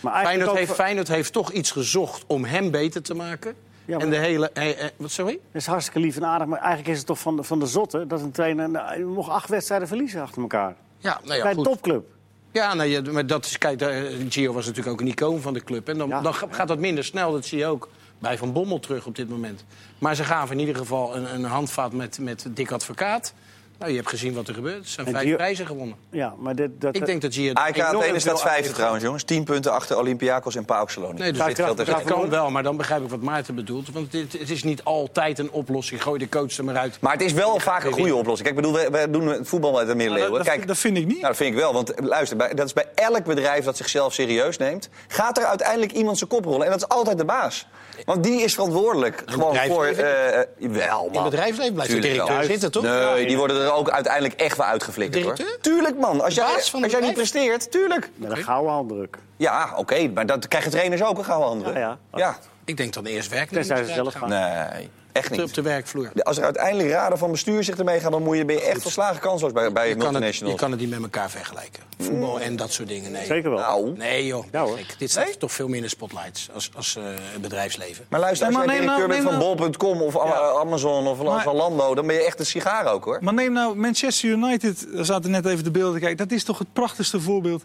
Maar eigenlijk Feyenoord ook heeft, Feyenoord heeft toch iets gezocht om hem beter te maken. Ja, maar- En de hele... eh, eh, wat sorry? Dat is hartstikke lief en aardig, maar eigenlijk is het toch van de, van de zotte... dat een trainer nou, mocht acht wedstrijden verliezen achter elkaar. Ja, nou ja, Bij een goed. topclub. Ja, nou, ja, maar dat is, kijk, daar- Gio was natuurlijk ook een icoon van de club. En dan, Ja. dan ga- gaat dat minder snel, dat zie je ook bij Van Bommel terug op dit moment. Maar ze gaven in ieder geval een, een handvat met, met dik advocaat. Nou, je hebt gezien wat er gebeurt. Er zijn En vijf prijzen gewonnen. Ja, maar dit, dat, Ik denk dat Gio... AEK Athene staat vijfde trouwens, jongens. 10 punten achter Olympiakos en PAOK. Nee, dus dit geldt Het kan wel, maar dan begrijp ik wat Maarten bedoelt. Want dit, het is niet altijd een oplossing. Gooi de coach er maar uit. Maar het is wel vaak een goede oplossing. Kijk, ik bedoel, we, we doen het voetbal met de Dat, middeleeuwen. dat, Kijk, dat vind ik niet. Nou, dat vind ik wel. Want luister, bij, dat is bij elk bedrijf dat zichzelf serieus neemt... gaat er uiteindelijk iemand zijn kop rollen. En dat is altijd de baas. Want die is verantwoordelijk gewoon voor... bedrijfsleven eh wel, In man. het bedrijfsleven blijft de directeur wel. zitten, toch? Nee, die worden er ook uiteindelijk echt wel uitgeflikkerd, hoor. Tuurlijk, man. Als jij, als jij niet presteert, tuurlijk. met een gouden handdruk. Ja, oké, maar dat krijgen trainers ook een gouden handen. Ja, ja. ja. Ik denk dan eerst werknemers Tenzij ze zelf gaan. Nee, echt Op de- Op niet. de werkvloer. Als er uiteindelijk raden van bestuur zich ermee gaan... dan moet je, ben je echt verslagen kansloos bij, bij Je kan, het, je kan het niet met elkaar vergelijken. Voetbal en dat soort dingen, nee. Zeker wel. Nou, Nee joh, Ja, hoor. Dit staat Nee? toch veel meer in de spotlights als, als eh, bedrijfsleven. Maar luister, als Nee, jij directeur nou- bent van neem bol.com of A- Amazon of Maar- Zalando... dan ben je echt een sigaar ook, hoor. Maar neem nou Manchester United, daar zaten net even de beelden kijken. Dat is toch het prachtigste voorbeeld.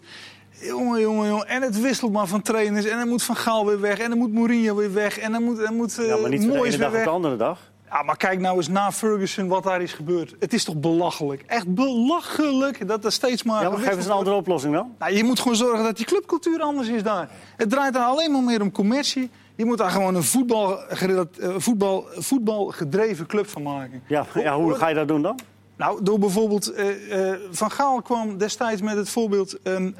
Jongen, jongen, jongen. En het wisselt maar van trainers. En dan moet Van Gaal weer weg. En dan moet Mourinho weer weg. En dan moet, dan moet uh, Ja, maar niet van de ene dag op de andere dag. Ja, maar kijk nou eens na Ferguson wat daar is gebeurd. Het is toch belachelijk? Echt belachelijk dat er steeds maar... Ja, maar geef eens een andere oplossing dan. nou, je moet gewoon zorgen dat die clubcultuur anders is daar. Het draait daar alleen maar meer om commercie. Je moet daar gewoon een voetbal, gerelat- eh, voetbal, voetbalgedreven club van maken. Ja, ja, hoe ga je dat doen dan? Nou, door bijvoorbeeld... eh, eh, van Gaal kwam destijds met het voorbeeld um,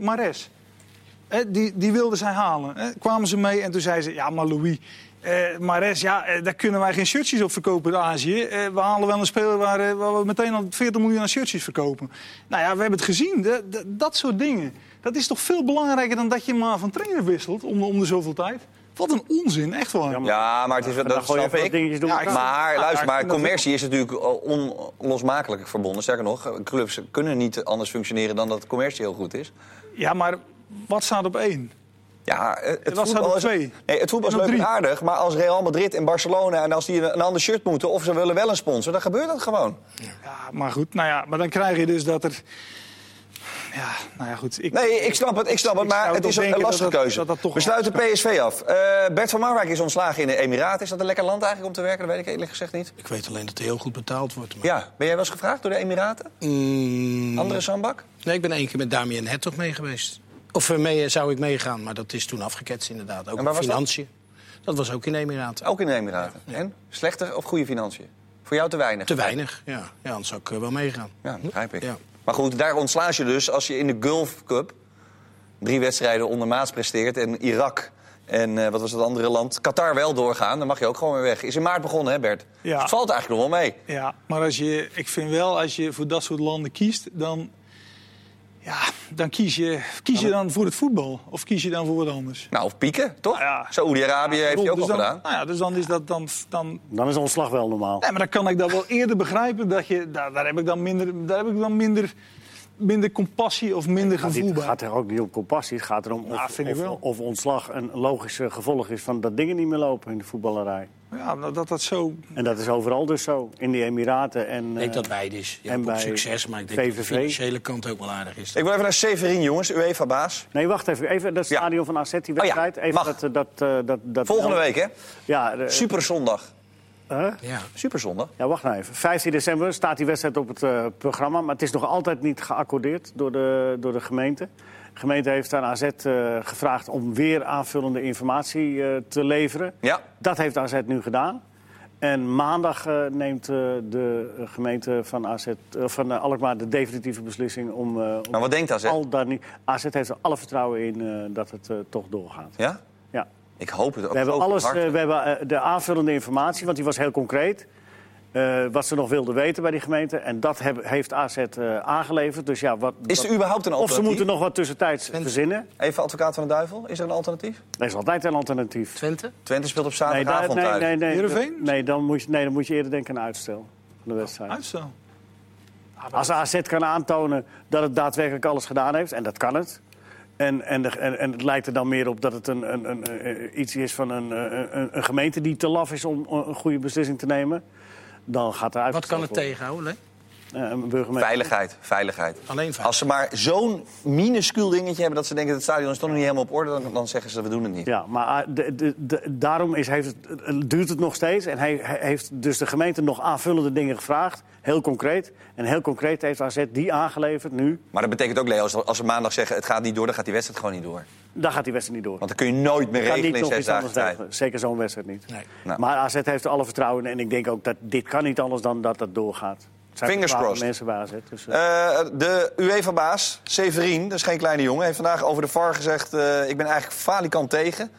Mares. Eh, die, die wilden zij halen. Eh, kwamen ze mee en toen zei ze... Ja, maar Louis... eh Mares, ja, daar kunnen wij geen shirtjes op verkopen in Azië. We halen wel een speler waar, we meteen al 40 miljoen aan shirtjes verkopen. Nou ja, we hebben het gezien. De- dat soort dingen. Dat is toch veel belangrijker dan dat je maar van trainer wisselt om, om de zoveel tijd. Wat een onzin, echt waar. Ja, maar- Ja, maar het is, dat gooi je snap even ik. wat dingetjes Ja, ik elkaar. Maar luister, maar commercie is natuurlijk onlosmakelijk verbonden. Sterker nog, clubs kunnen niet anders functioneren dan dat commercie heel goed is. Ja, maar wat staat op één? Ja, eh, het was voetbal is, twee. nee, het voetbal is leuk en aardig, maar als Real Madrid en Barcelona en als die een, een ander shirt moeten of ze willen wel een sponsor, dan gebeurt dat gewoon. Ja, maar goed, nou ja, maar dan krijg je dus dat er... Ja, nou ja, goed. Ik, Nee, ik snap het, ik snap het, maar het toch is een, lastige dat keuze. dat dat toch We sluiten PSV af. Eh, Bert van Marwijk is ontslagen in de Emiraten. Is dat een lekker land eigenlijk om te werken? Dat weet ik eerlijk gezegd niet. Ik weet alleen dat hij heel goed betaald wordt. Maar... Ja, ben jij wel eens gevraagd door de Emiraten? Mm, Andere zandbak? Nee, ik ben één keer met Damien Hertog mee geweest. Of eh, mee, zou ik meegaan, maar dat is toen afgeketst inderdaad. Ook op dat? financiën. Dat? was ook in de Emiraten. Ook in de Emiraten. En? Slechte of goede financiën? Voor jou te weinig? Te weinig, ja. Ja, anders zou ik eh, wel meegaan. Ja, begrijp ik. Ja. Maar goed, daar ontsla je dus als je in de Gulf Cup drie wedstrijden ondermaats presteert en Irak en eh, wat was het andere land? Qatar wel doorgaan, dan mag je ook gewoon weer weg. Is in maart begonnen, hè Bert? Ja. Dus het valt eigenlijk nog wel mee. Ja, maar als je, ik vind wel, als je voor dat soort landen kiest, dan, ja, dan kies je, kies je dan voor het voetbal. Of kies je dan voor wat anders. Nou, of pieken, toch? Nou ja. Saoedi-Arabië heeft hij ook dus al dan, gedaan. Nou ja, dus dan is dat dan... dan Dan is ontslag wel normaal. nee, maar dan kan ik dat wel eerder begrijpen. Dat je, daar, daar heb ik dan minder, daar heb ik dan minder, minder compassie of minder Het gevoel bij. gaat er ook niet om compassie. Het gaat erom Ja, of, vind ik of, wel. of ontslag een logisch gevolg is van dat dingen niet meer lopen in de voetballerij. Ja, nou, dat dat zo... En dat is overal dus zo. In die Emiraten en... Ik denk eh, dat beide is. Je en hebt ook bij succes, maar ik denk dat de financiële kant ook wel aardig is. Ik wil even naar Severin, jongens, UEFA-baas. Nee, wacht even. Even dat Ja. stadion van AZ, die wedstrijd. even mag. dat, eh, dat, eh, dat, dat, Volgende week, hè? Ja, de- Super zondag. Hè? Ja. Super zondag. Ja, wacht nou even. 15 december staat die wedstrijd op het eh, programma. Maar het is nog altijd niet geaccordeerd door de, door de gemeente. De gemeente heeft aan AZ eh, gevraagd om weer aanvullende informatie eh, te leveren. Ja. Dat heeft AZ nu gedaan. En maandag neemt eh, de gemeente van, AZ, van Alkmaar de definitieve beslissing om... eh, Maar wat denkt AZ? al daar niet, AZ heeft er alle vertrouwen in eh, dat het eh, toch doorgaat. Ja? Ik hoop het ook. We hebben, alles, eh, we hebben eh, de aanvullende informatie, want die was heel concreet. eh, wat ze nog wilden weten bij die gemeente. En dat heb- heeft AZ eh, aangeleverd. Dus ja, wat, Is er wat- überhaupt een of alternatief? ze moeten nog wat tussentijds verzinnen. Even advocaat van de duivel, is er een alternatief? Er is altijd een alternatief. Twente? Twente speelt op Nee, zaterdagavond nee, uit. nee, nee, Heerenveen? nee, dan moet je, nee, dan moet je eerder denken aan uitstel van de wedstrijd. Uitstel. Als AZ kan aantonen dat het daadwerkelijk alles gedaan heeft, en dat kan het. En, en, de- en, en het lijkt er dan meer op dat het een, een, een, eh, iets is van een, eh, een, een gemeente die te laf is om een goede beslissing te nemen. Dan gaat er uit. Wat kan het tegenhouden? Een burgemeester. Veiligheid, veiligheid. Alleen veiligheid. Als ze maar zo'n minuscuul dingetje hebben dat ze denken dat het stadion is toch nog niet helemaal op orde, dan, dan zeggen ze we doen het niet. Ja, maar ah, de, de, de- daarom is, heeft het, eh, duurt het nog steeds. En hij, hij heeft dus de gemeente nog aanvullende dingen gevraagd. Heel concreet. En heel concreet heeft AZ die aangeleverd nu. Maar dat betekent ook, Leo, als, als ze maandag zeggen het gaat niet door, dan gaat die wedstrijd gewoon niet door. Dan gaat die wedstrijd niet door. Want dan kun je nooit meer kan regelen niet in zes iets dagen. Zeker zo'n wedstrijd niet. Nee. Nou. Maar AZ heeft er alle vertrouwen in. En ik denk ook dat dit kan niet anders dan dat het doorgaat. Het Fingers crossed. mensen bij AZ. Dus, eh, Eh, de UEFA-baas, Severin, dat is geen kleine jongen, heeft vandaag over de VAR gezegd... eh, ik ben eigenlijk falikant tegen,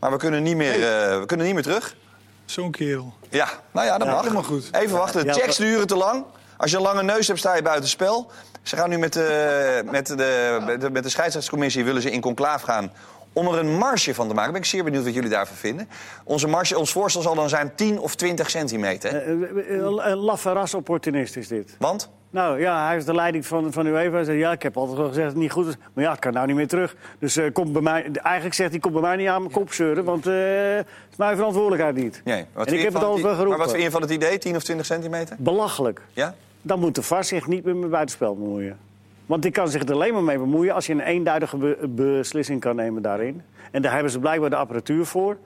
maar we kunnen niet meer, eh, we kunnen niet meer terug. Zo'n kerel. Ja, nou ja, dat Ja, mag. helemaal goed. Even wachten, de checks duren te lang. Als je een lange neus hebt, sta je buiten spel. Ze gaan nu met de, met de, met de, met de scheidsrechtscommissie willen ze in conclaaf gaan... om er een marge van te maken. Ben ik zeer benieuwd wat jullie daarvan vinden. Onze marge, ons voorstel zal dan zijn 10 of 20 centimeter. eh, eh, een een laffe rasopportunist is dit. Want? Nou ja, hij heeft de leiding van, van UEFA. Hij zei, ja, ik heb altijd wel gezegd dat het niet goed is. Maar ja, ik kan nou niet meer terug. Dus eh, komt bij mij, eigenlijk zegt hij, komt bij mij niet aan mijn kop zeuren. Want eh, het is mijn verantwoordelijkheid niet. Nee. Wat en ik heb het altijd wel Maar geroepen. wat vind je van het idee, 10 of 20 centimeter? Belachelijk. Ja? Dan moet de VAR zich niet meer met buitenspel bemoeien. Want die kan zich er alleen maar mee bemoeien als je een eenduidige be- beslissing kan nemen daarin. En daar hebben ze blijkbaar de apparatuur voor.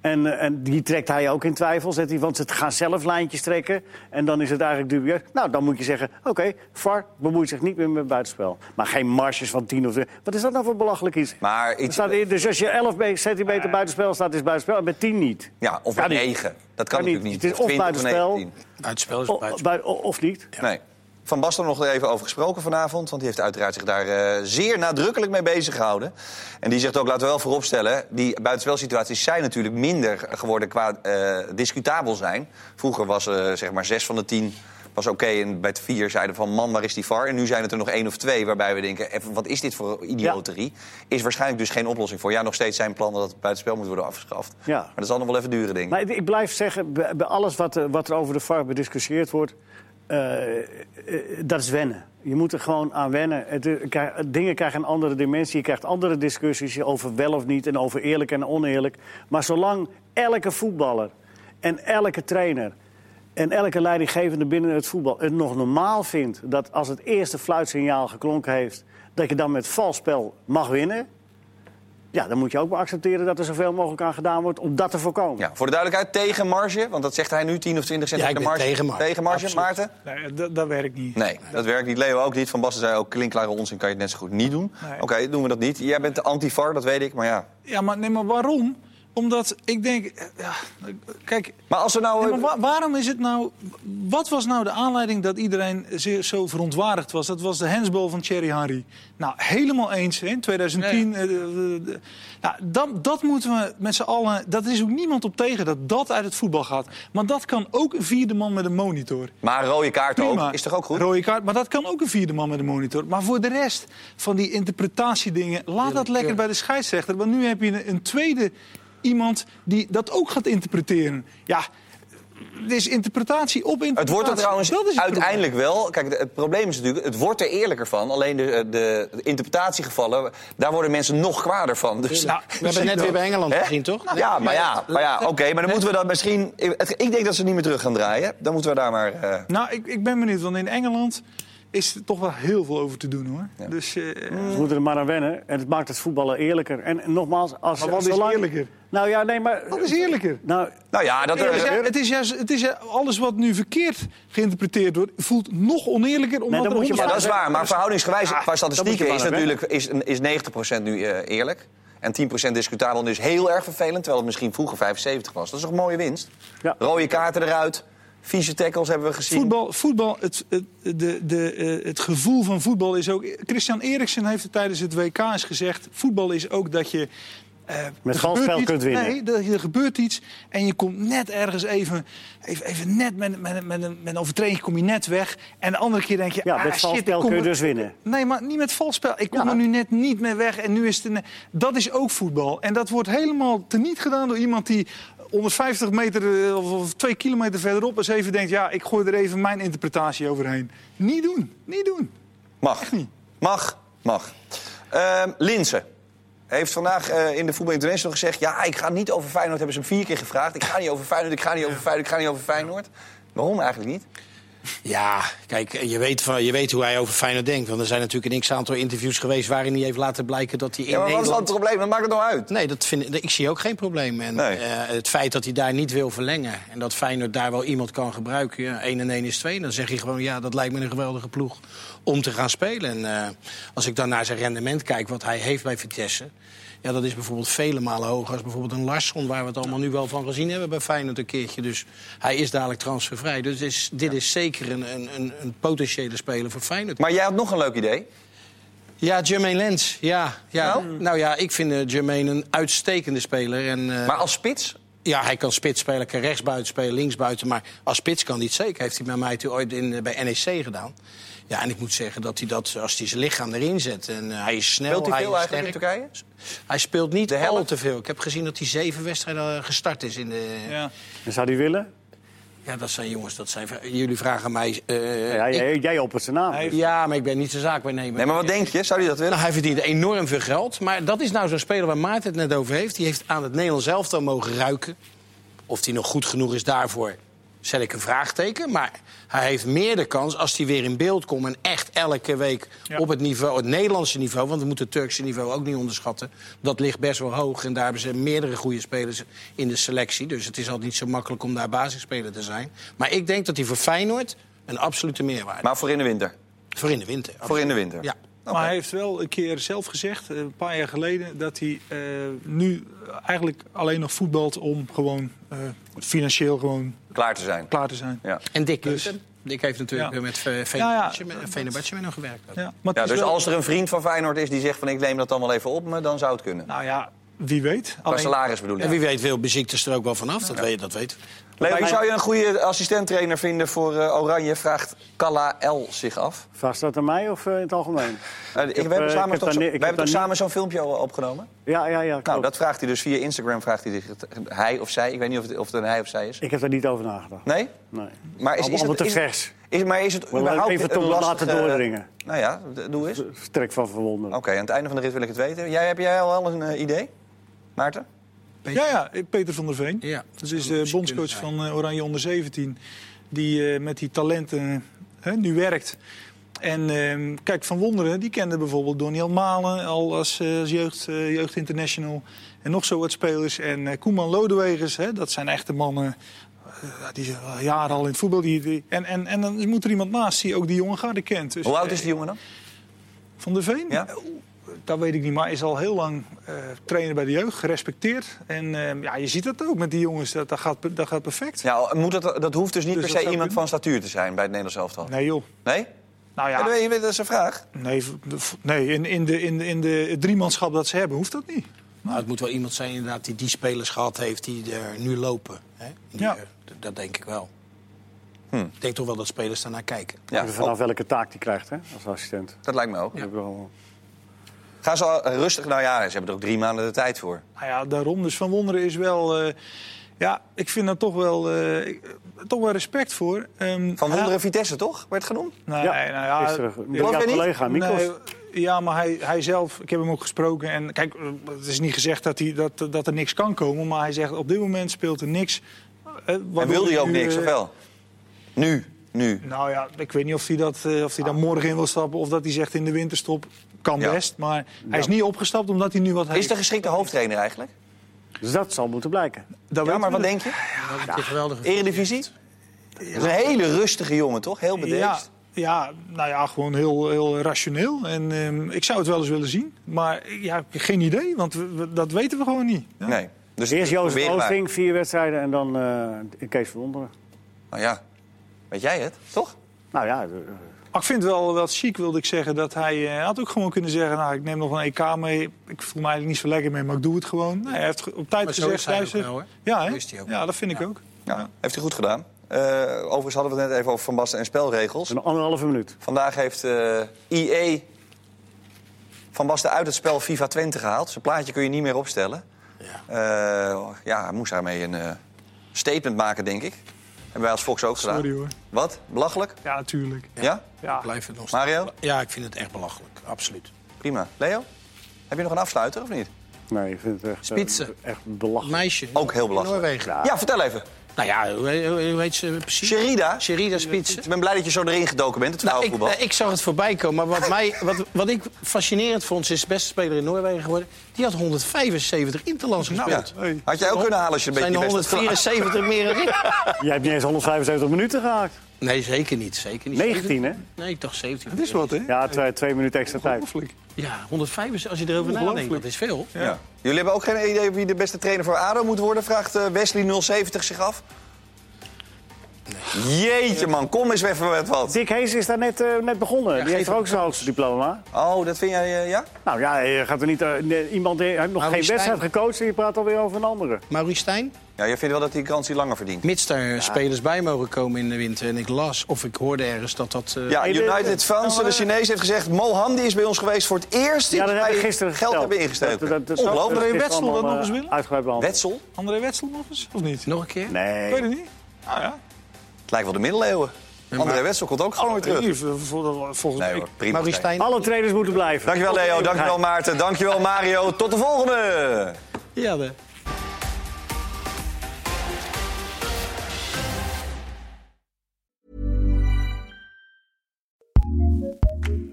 En, eh, en die trekt hij ook in twijfel, zet hij, want ze gaan zelf lijntjes trekken. En dan is het eigenlijk dubieus. Nou, dan moet je zeggen, oké, VAR bemoeit zich niet meer met buitenspel. Maar geen marges van 10 of... Wat is dat nou voor belachelijk iets? Maar iets, staat, dus als je 11 be- centimeter buitenspel staat, is buitenspel. En met 10 niet. ja, of met niet. 9. Dat kan, natuurlijk niet. Het is of 20 buitenspel. 19. Buitenspel is buitenspel. of niet. Nee. Van Basten nog even over gesproken vanavond. Want die heeft uiteraard zich daar eh, zeer nadrukkelijk mee bezig gehouden. En die zegt ook, laten we wel vooropstellen... die buitenspelsituaties zijn natuurlijk minder geworden qua eh, discutabel zijn. Vroeger was eh, zeg maar zes van de tien was oké. en bij het vier zeiden van, man, waar is die VAR? En nu zijn het er nog één of twee waarbij we denken... Even, wat is dit voor idioterie? Is waarschijnlijk dus geen oplossing voor. Ja, nog steeds zijn plannen dat het buitenspel moet worden afgeschaft. Ja. Maar dat zal nog wel even duren, denk ik. Maar ik- blijf zeggen, bij alles wat, er- wat er over de VAR bediscussieerd wordt... eh, eh, dat is wennen. Je moet er gewoon aan wennen. Het, eh, dingen krijgen een andere dimensie. Je krijgt andere discussies over wel of niet... en over eerlijk en oneerlijk. Maar zolang elke voetballer en elke trainer... en elke leidinggevende binnen het voetbal het nog normaal vindt... dat als het eerste fluitsignaal geklonken heeft... dat je dan met vals spel mag winnen... Ja, dan moet je ook maar accepteren dat er zoveel mogelijk aan gedaan wordt om dat te voorkomen. Ja, voor de duidelijkheid, tegen marge. Want dat zegt hij nu, 10 of 20 Ja, ik centimeter ben marge. tegen marge. Tegen marge, Absoluut. Maarten? Nee, dat, dat werkt niet. Nee, dat werkt niet. Leo ook niet. Van Basten zei ook, klinkklare onzin kan je het net zo goed niet doen. Nee. Oké, doen we dat niet. Jij bent de anti-VAR, dat weet ik, maar ja. Ja, maar, nee, maar waarom? Omdat ik denk, eh, ja, kijk, Maar als we nou... Nee, maar wa- waarom is het nou... Wat was nou de aanleiding dat iedereen zeer, zo verontwaardigd was? Dat was de hensbal van Thierry Henry. Nou, helemaal eens. hè, In 2010... eh, de- de- de- nou, dat, dat moeten we met z'n allen... Dat is ook niemand op tegen dat dat uit het voetbal gaat. Maar dat kan ook een vierde man met een monitor. Maar rode kaart Prima. ook, is toch ook goed? Rode kaart, maar dat kan ook een vierde man met een monitor. Maar voor de rest van die interpretatiedingen, laat dat lekker bij de scheidsrechter. Want nu heb je een, een tweede iemand die dat ook gaat interpreteren. Ja, er is interpretatie op interpretatie. Het wordt er trouwens Dat is het uiteindelijk wel. Kijk, het probleem is natuurlijk, het wordt er eerlijker van. Alleen de, de, de interpretatiegevallen, daar worden mensen nog kwader van. Dus, Nou, We hebben net weer bij Engeland Hè? gezien, toch? Ja, maar ja, maar ja oké. maar dan moeten we dat misschien... het- Ik denk dat ze niet meer terug gaan draaien. Dan moeten we daar maar... eh, Nou, ik, ik ben benieuwd, want in Engeland is er toch wel heel veel over te doen hoor. Dus, eh, Ze moeten er maar aan wennen. En het maakt het voetballen eerlijker. En nogmaals, als... Maar wat is zolang- eerlijker? Nou ja, nee, maar... wat is eerlijker? Nou, nou ja, dat... Het is, ju- het is juist, het is alles wat nu verkeerd geïnterpreteerd wordt, voelt nog oneerlijker. Omdat dan er moet je Ja, maar- dat is waar. Maar verhoudingsgewijs, qua dan moet statistieken is natuurlijk is, is 90% nu eh, eerlijk. En 10% discutabel. Dus heel erg vervelend. Terwijl het misschien vroeger 75 was. Dat is toch een mooie winst? Ja. Rode kaarten eruit. Vieze tackles hebben we gezien. Voetbal, voetbal het, het, de, de, eh, het gevoel van voetbal is ook. Christian Eriksen heeft het tijdens het WK eens gezegd. Voetbal is ook dat je. eh, Met vals gebeurt spel iets- kunt winnen. Nee, er gebeurt iets en je komt net ergens even. Even, even net met, met, met, een, met een overtreding kom je net weg. En de andere keer denk je. Ja, ah, met vals shit, spel ik kom kun je er- dus winnen. Nee, maar niet met vals spel. Ik kom Ja. er nu net niet meer weg en nu is het. Een, dat is ook voetbal. En dat wordt helemaal teniet gedaan door iemand die 150 meter eh, of, of twee kilometer verderop eens even denkt... ja, ik gooi er even mijn interpretatie overheen. Niet doen, niet doen. Mag. niet. Mag. Mag. Ehm Linse heeft vandaag eh, in de Voetbal International gezegd... ja, ik ga niet over Feyenoord, hebben ze hem vier keer gevraagd. Ik ga niet over Feyenoord, ik ga niet over Feyenoord, ik ga niet over Feyenoord. Waarom eigenlijk niet? Ja, kijk, je weet, van, je weet hoe hij over Feyenoord denkt. Want er zijn natuurlijk een x-aantal interviews geweest... waarin hij heeft laten blijken dat hij in Ja, maar wat is dan het Nederland... probleem? Wat maakt het nou uit? Nee, dat vind, ik zie ook geen probleem. En Nee. eh, het feit dat hij daar niet wil verlengen... en dat Feyenoord daar wel iemand kan gebruiken... ja, 1 en 1 is 2, dan zeg je gewoon... ja, dat lijkt me een geweldige ploeg om te gaan spelen. En eh, als ik dan naar zijn rendement kijk, wat hij heeft bij Vitesse... Ja, dat is bijvoorbeeld vele malen hoger als bijvoorbeeld een Larsson... waar we het allemaal nu wel van gezien hebben bij Feyenoord een keertje. Dus hij is dadelijk transfervrij. Dus dit is, dit is zeker een, een, een, een potentiële speler voor Feyenoord. Maar jij had nog een leuk idee. Ja, Jermaine Lens. Ja, ja. Nou? Nou, ja, ik vind eh, Jermaine een uitstekende speler. En, eh, Maar als spits? ja, hij kan spits spelen, kan rechtsbuiten spelen, linksbuiten. Maar als spits kan hij het zeker. Heeft hij bij mij toen ooit in, eh, bij NEC gedaan. Ja, en ik moet zeggen dat hij dat, als hij zijn lichaam erin zet... en eh, hij is snel, Speelt hij hij veel eigenlijk in sterk. Turkije? Hij speelt niet al te veel. Ik heb gezien dat hij zeven wedstrijden eh, gestart is in de... Ja, Ja. en zou die willen? dat zijn jongens, dat zijn... Jullie vragen mij... eh, Ja, ik- jij, jij oppert zijn naam. Hij- ja, maar ik ben niet zijn zaakwaarnemer. Nee, maar wat denk je? Zou hij dat willen? Nou, hij verdient enorm veel geld. Maar dat is nou zo'n speler waar Maarten het net over heeft. Die heeft aan het Nederlands elftal mogen ruiken. Of hij nog goed genoeg is daarvoor, zet ik een vraagteken. Maar hij heeft meer de kans als hij weer in beeld komt... en echt elke week Ja. op het, niveau, het Nederlandse niveau... want we moeten het Turkse niveau ook niet onderschatten. Dat ligt best wel hoog en daar hebben ze meerdere goede spelers in de selectie. Dus het is altijd niet zo makkelijk om daar basisspeler te zijn. Maar ik denk dat hij voor Feyenoord een absolute meerwaarde Maar voor in de winter. Voor in de winter. Voor in de winter. Ja. Oké. Maar hij heeft wel een keer zelf gezegd, eh, een paar jaar geleden, dat hij eh, nu eigenlijk alleen nog voetbalt om gewoon eh, financieel gewoon Klaar te zijn. klaar te zijn. Ja. En Dick Dus- Dick heeft natuurlijk Ja. met Ja, Fenerbahce ja. Mee nog gewerkt. Ja, maar dus wel- als er een vriend van Feyenoord is die zegt van ik neem dat dan wel even op me, dan zou het kunnen. Nou ja, wie weet. Qua Alleen, salaris bedoel ik. En wie weet wil Beziektes er ook wel vanaf, dat weet dat weet. Leo, wie zou je een goede assistenttrainer vinden voor eh, Oranje? Vraagt Kalla L zich af. Vraagt dat aan mij of eh, in het algemeen? Eh, ik- heb, we hebben samen toch, zo- we hebben toch samen zo'n filmpje al opgenomen? Ja, ja, ja. Nou, dat vraagt hij dus via Instagram. Vraagt hij, zich- hij of zij. Ik weet niet of het, of het een hij of zij is. Ik heb daar niet over nagedacht. Nee? Nee. Maar is, is, het, te is, vers. is, maar is het überhaupt even toch laten doordringen. Nou ja, doe eens. Oké, Sterk van verwonderen. aan het einde van de rit wil ik het weten. Jij, heb jij al wel een idee? Maarten? Ja, ja, Peter van der Veen. Ja. Dat is de bondscoach van eh, Oranje onder 17. Die eh, met die talenten nu werkt. En ehm, kijk, Van Wonderen, die kende bijvoorbeeld Doniel Malen al als, eh, als jeugd, jeugd international. En nog zo wat spelers. En eh, Koeman Lodewegers, hè, dat zijn echte mannen. die zijn al jaren al in het voetbal. Die, die- en, en, en dan moet er iemand naast die ook die jonge garde kent. Dus, Hoe oud is die jongen dan? Van der Veen? Ja. Dat weet ik niet, maar hij is al heel lang eh trainer bij de jeugd, gerespecteerd. En eh, ja, je ziet dat ook met die jongens, dat, dat, gaat, dat gaat perfect. Ja, moet het, dat hoeft dus niet Dus per dat se iemand van statuur te zijn bij het Nederlands elftal. Nee joh. Nee? Nou Ja, ja, dat, dat is een vraag. nee, nee in, in, de, in, de, in de het driemanschap dat ze hebben, hoeft dat niet. Nou, het moet wel iemand zijn inderdaad die die spelers gehad heeft die er nu lopen. Hè? Die, Ja. eh, dat denk ik wel. Hm. Ik denk toch wel dat spelers daarnaar kijken. Ja, vanaf welke taak die krijgt hè, als assistent. dat lijkt me ook. Dat heb ik wel- Gaan ze al, eh, rustig? Nou ja, ze hebben er ook drie maanden de tijd voor. Nou ja, daarom. Dus Van Wonderen is wel... eh, ja, ik vind daar toch wel, eh, toch wel respect voor. Ehm, Van Wonderen Vitesse, toch? Werd genoemd? Nee, Ja, nou ja, gisteren. Collega Mikos. Nee, ja, maar hij, hij zelf, ik heb hem ook gesproken. En kijk, het is niet gezegd dat, hij, dat, dat er niks kan komen. Maar hij zegt op dit moment speelt er niks. eh, En wilde hij ook nu, niks, of wel? Nu, nu. Nou ja, ik weet niet of hij, dat, eh, of hij daar morgen in wil stappen. Of dat hij zegt in de winterstop. Kan Ja. best. Maar hij is niet opgestapt omdat hij nu wat Is heeft. de geschikte hoofdtrainer eigenlijk? Dus dat zal moeten blijken. Dat Ja, maar wat denk je? Ja, dat is geweldig. Eredivisie? Dat is een hele rustige jongen, toch? Heel Ja, bedeesd. ja, nou ja, gewoon heel, heel rationeel. En ehm, ik zou het wel eens willen zien. Maar ja, ik heb geen idee, want we- we- dat weten we gewoon niet. Ja. Nee. Dus Eerst maar. Oosting, vier wedstrijden en dan eh Kees van Wonderen. Nou ja, weet jij het, toch? Nou ja, de- Maar ik vind het wel, wel chic, wilde ik zeggen, dat hij eh, had ook gewoon kunnen zeggen... nou, ik neem nog een EK mee, ik voel me eigenlijk niet zo lekker mee, maar ik doe het gewoon. Nee, hij heeft op tijd Maar zo gezegd, hij luister. hoor. ja, hè? Hij ja, dat vind ik ook. Ja, heeft hij goed gedaan. Eh, overigens hadden we het net even over Van Basten en spelregels. een anderhalve minuut. Vandaag heeft eh IE Van Basten uit het spel FIFA 20 gehaald. Zijn plaatje kun je niet meer opstellen. Ja. Eh, ja, hij moest daarmee een eh, statement maken, denk ik. Hebben wij als Fox ook gedaan. Sorry hoor. Wat? Belachelijk? Ja, natuurlijk. Ja? Ja. Blijft het nog Mario? Ja, ik vind het echt belachelijk. Absoluut. Prima. Leo? Heb je nog een afsluiter of niet? Nee, ik vind het echt, eh, Spitsen. echt belachelijk. Meisje. Ook heel in belachelijk. Noorwegen. Ja, vertel even. Nou ja, hoe, hoe, heet ze precies? Sherida. Sherida Spitsen. Ik ben blij dat je zo erin gedoken bent, het Nou, ik, ik zag het voorbij komen. Maar wat, mij, wat, wat ik fascinerend vond, ze is de beste speler in Noorwegen geworden. Die had 175 interlands gespeeld. Ja. Hey. Had jij ook kunnen halen als je een Zijn er beetje je best had gedaan? 174 meer dan ik? Jij hebt niet eens 175 minuten gehaakt. Nee, zeker niet. Zeker niet. 19, hè? Nee, ik dacht 17. Het is wat, hè? Ja, twee, twee minuten extra tijd. Ja, 175 als je erover nadenkt. Dat is veel. Ja. Jullie hebben ook geen idee wie de beste trainer voor ADO moet worden, vraagt eh, Wesley 070 zich af. Jeetje man, kom eens even met wat. Dick Hees is daar net, eh, net begonnen. Die geef heeft er ook zijn hoogste diploma. Oh, dat vind jij, eh, ja? Nou ja, je gaat er niet, nee, iemand die heeft nog Maurice geen wedstrijd Stijn. gecoacht en je praat alweer over een andere. Maurice Stijn, Ja, jij vindt wel dat die kans die langer verdient. mits daar spelers bij mogen komen in de winter. En ik las, of ik hoorde ergens dat dat... eh, Ja, United Fans, de Chinees, heeft gezegd... Moham is bij ons geweest voor het eerst Ja, dat wij gisteren geld hebben ingestoken. Dat- dat- dat- Ongelooflijk. André Wetsel dat allemaal, nog eens willen? Uitgebreid behandeld. Wetsel? André Wetsel nog eens, of niet? Nog een keer? Ik weet Nee. het niet. Nou ja. Het lijkt wel de middeleeuwen. André Wessel komt ook gewoon weer terug. Volgens mij. Nee, prima. Alle trainers moeten blijven. Dankjewel Leo, dankjewel Maarten, dankjewel Mario. Tot de volgende! Ja.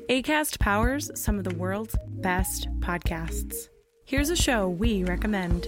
ACAST powers some of the world's best podcasts. Here's a show we recommend.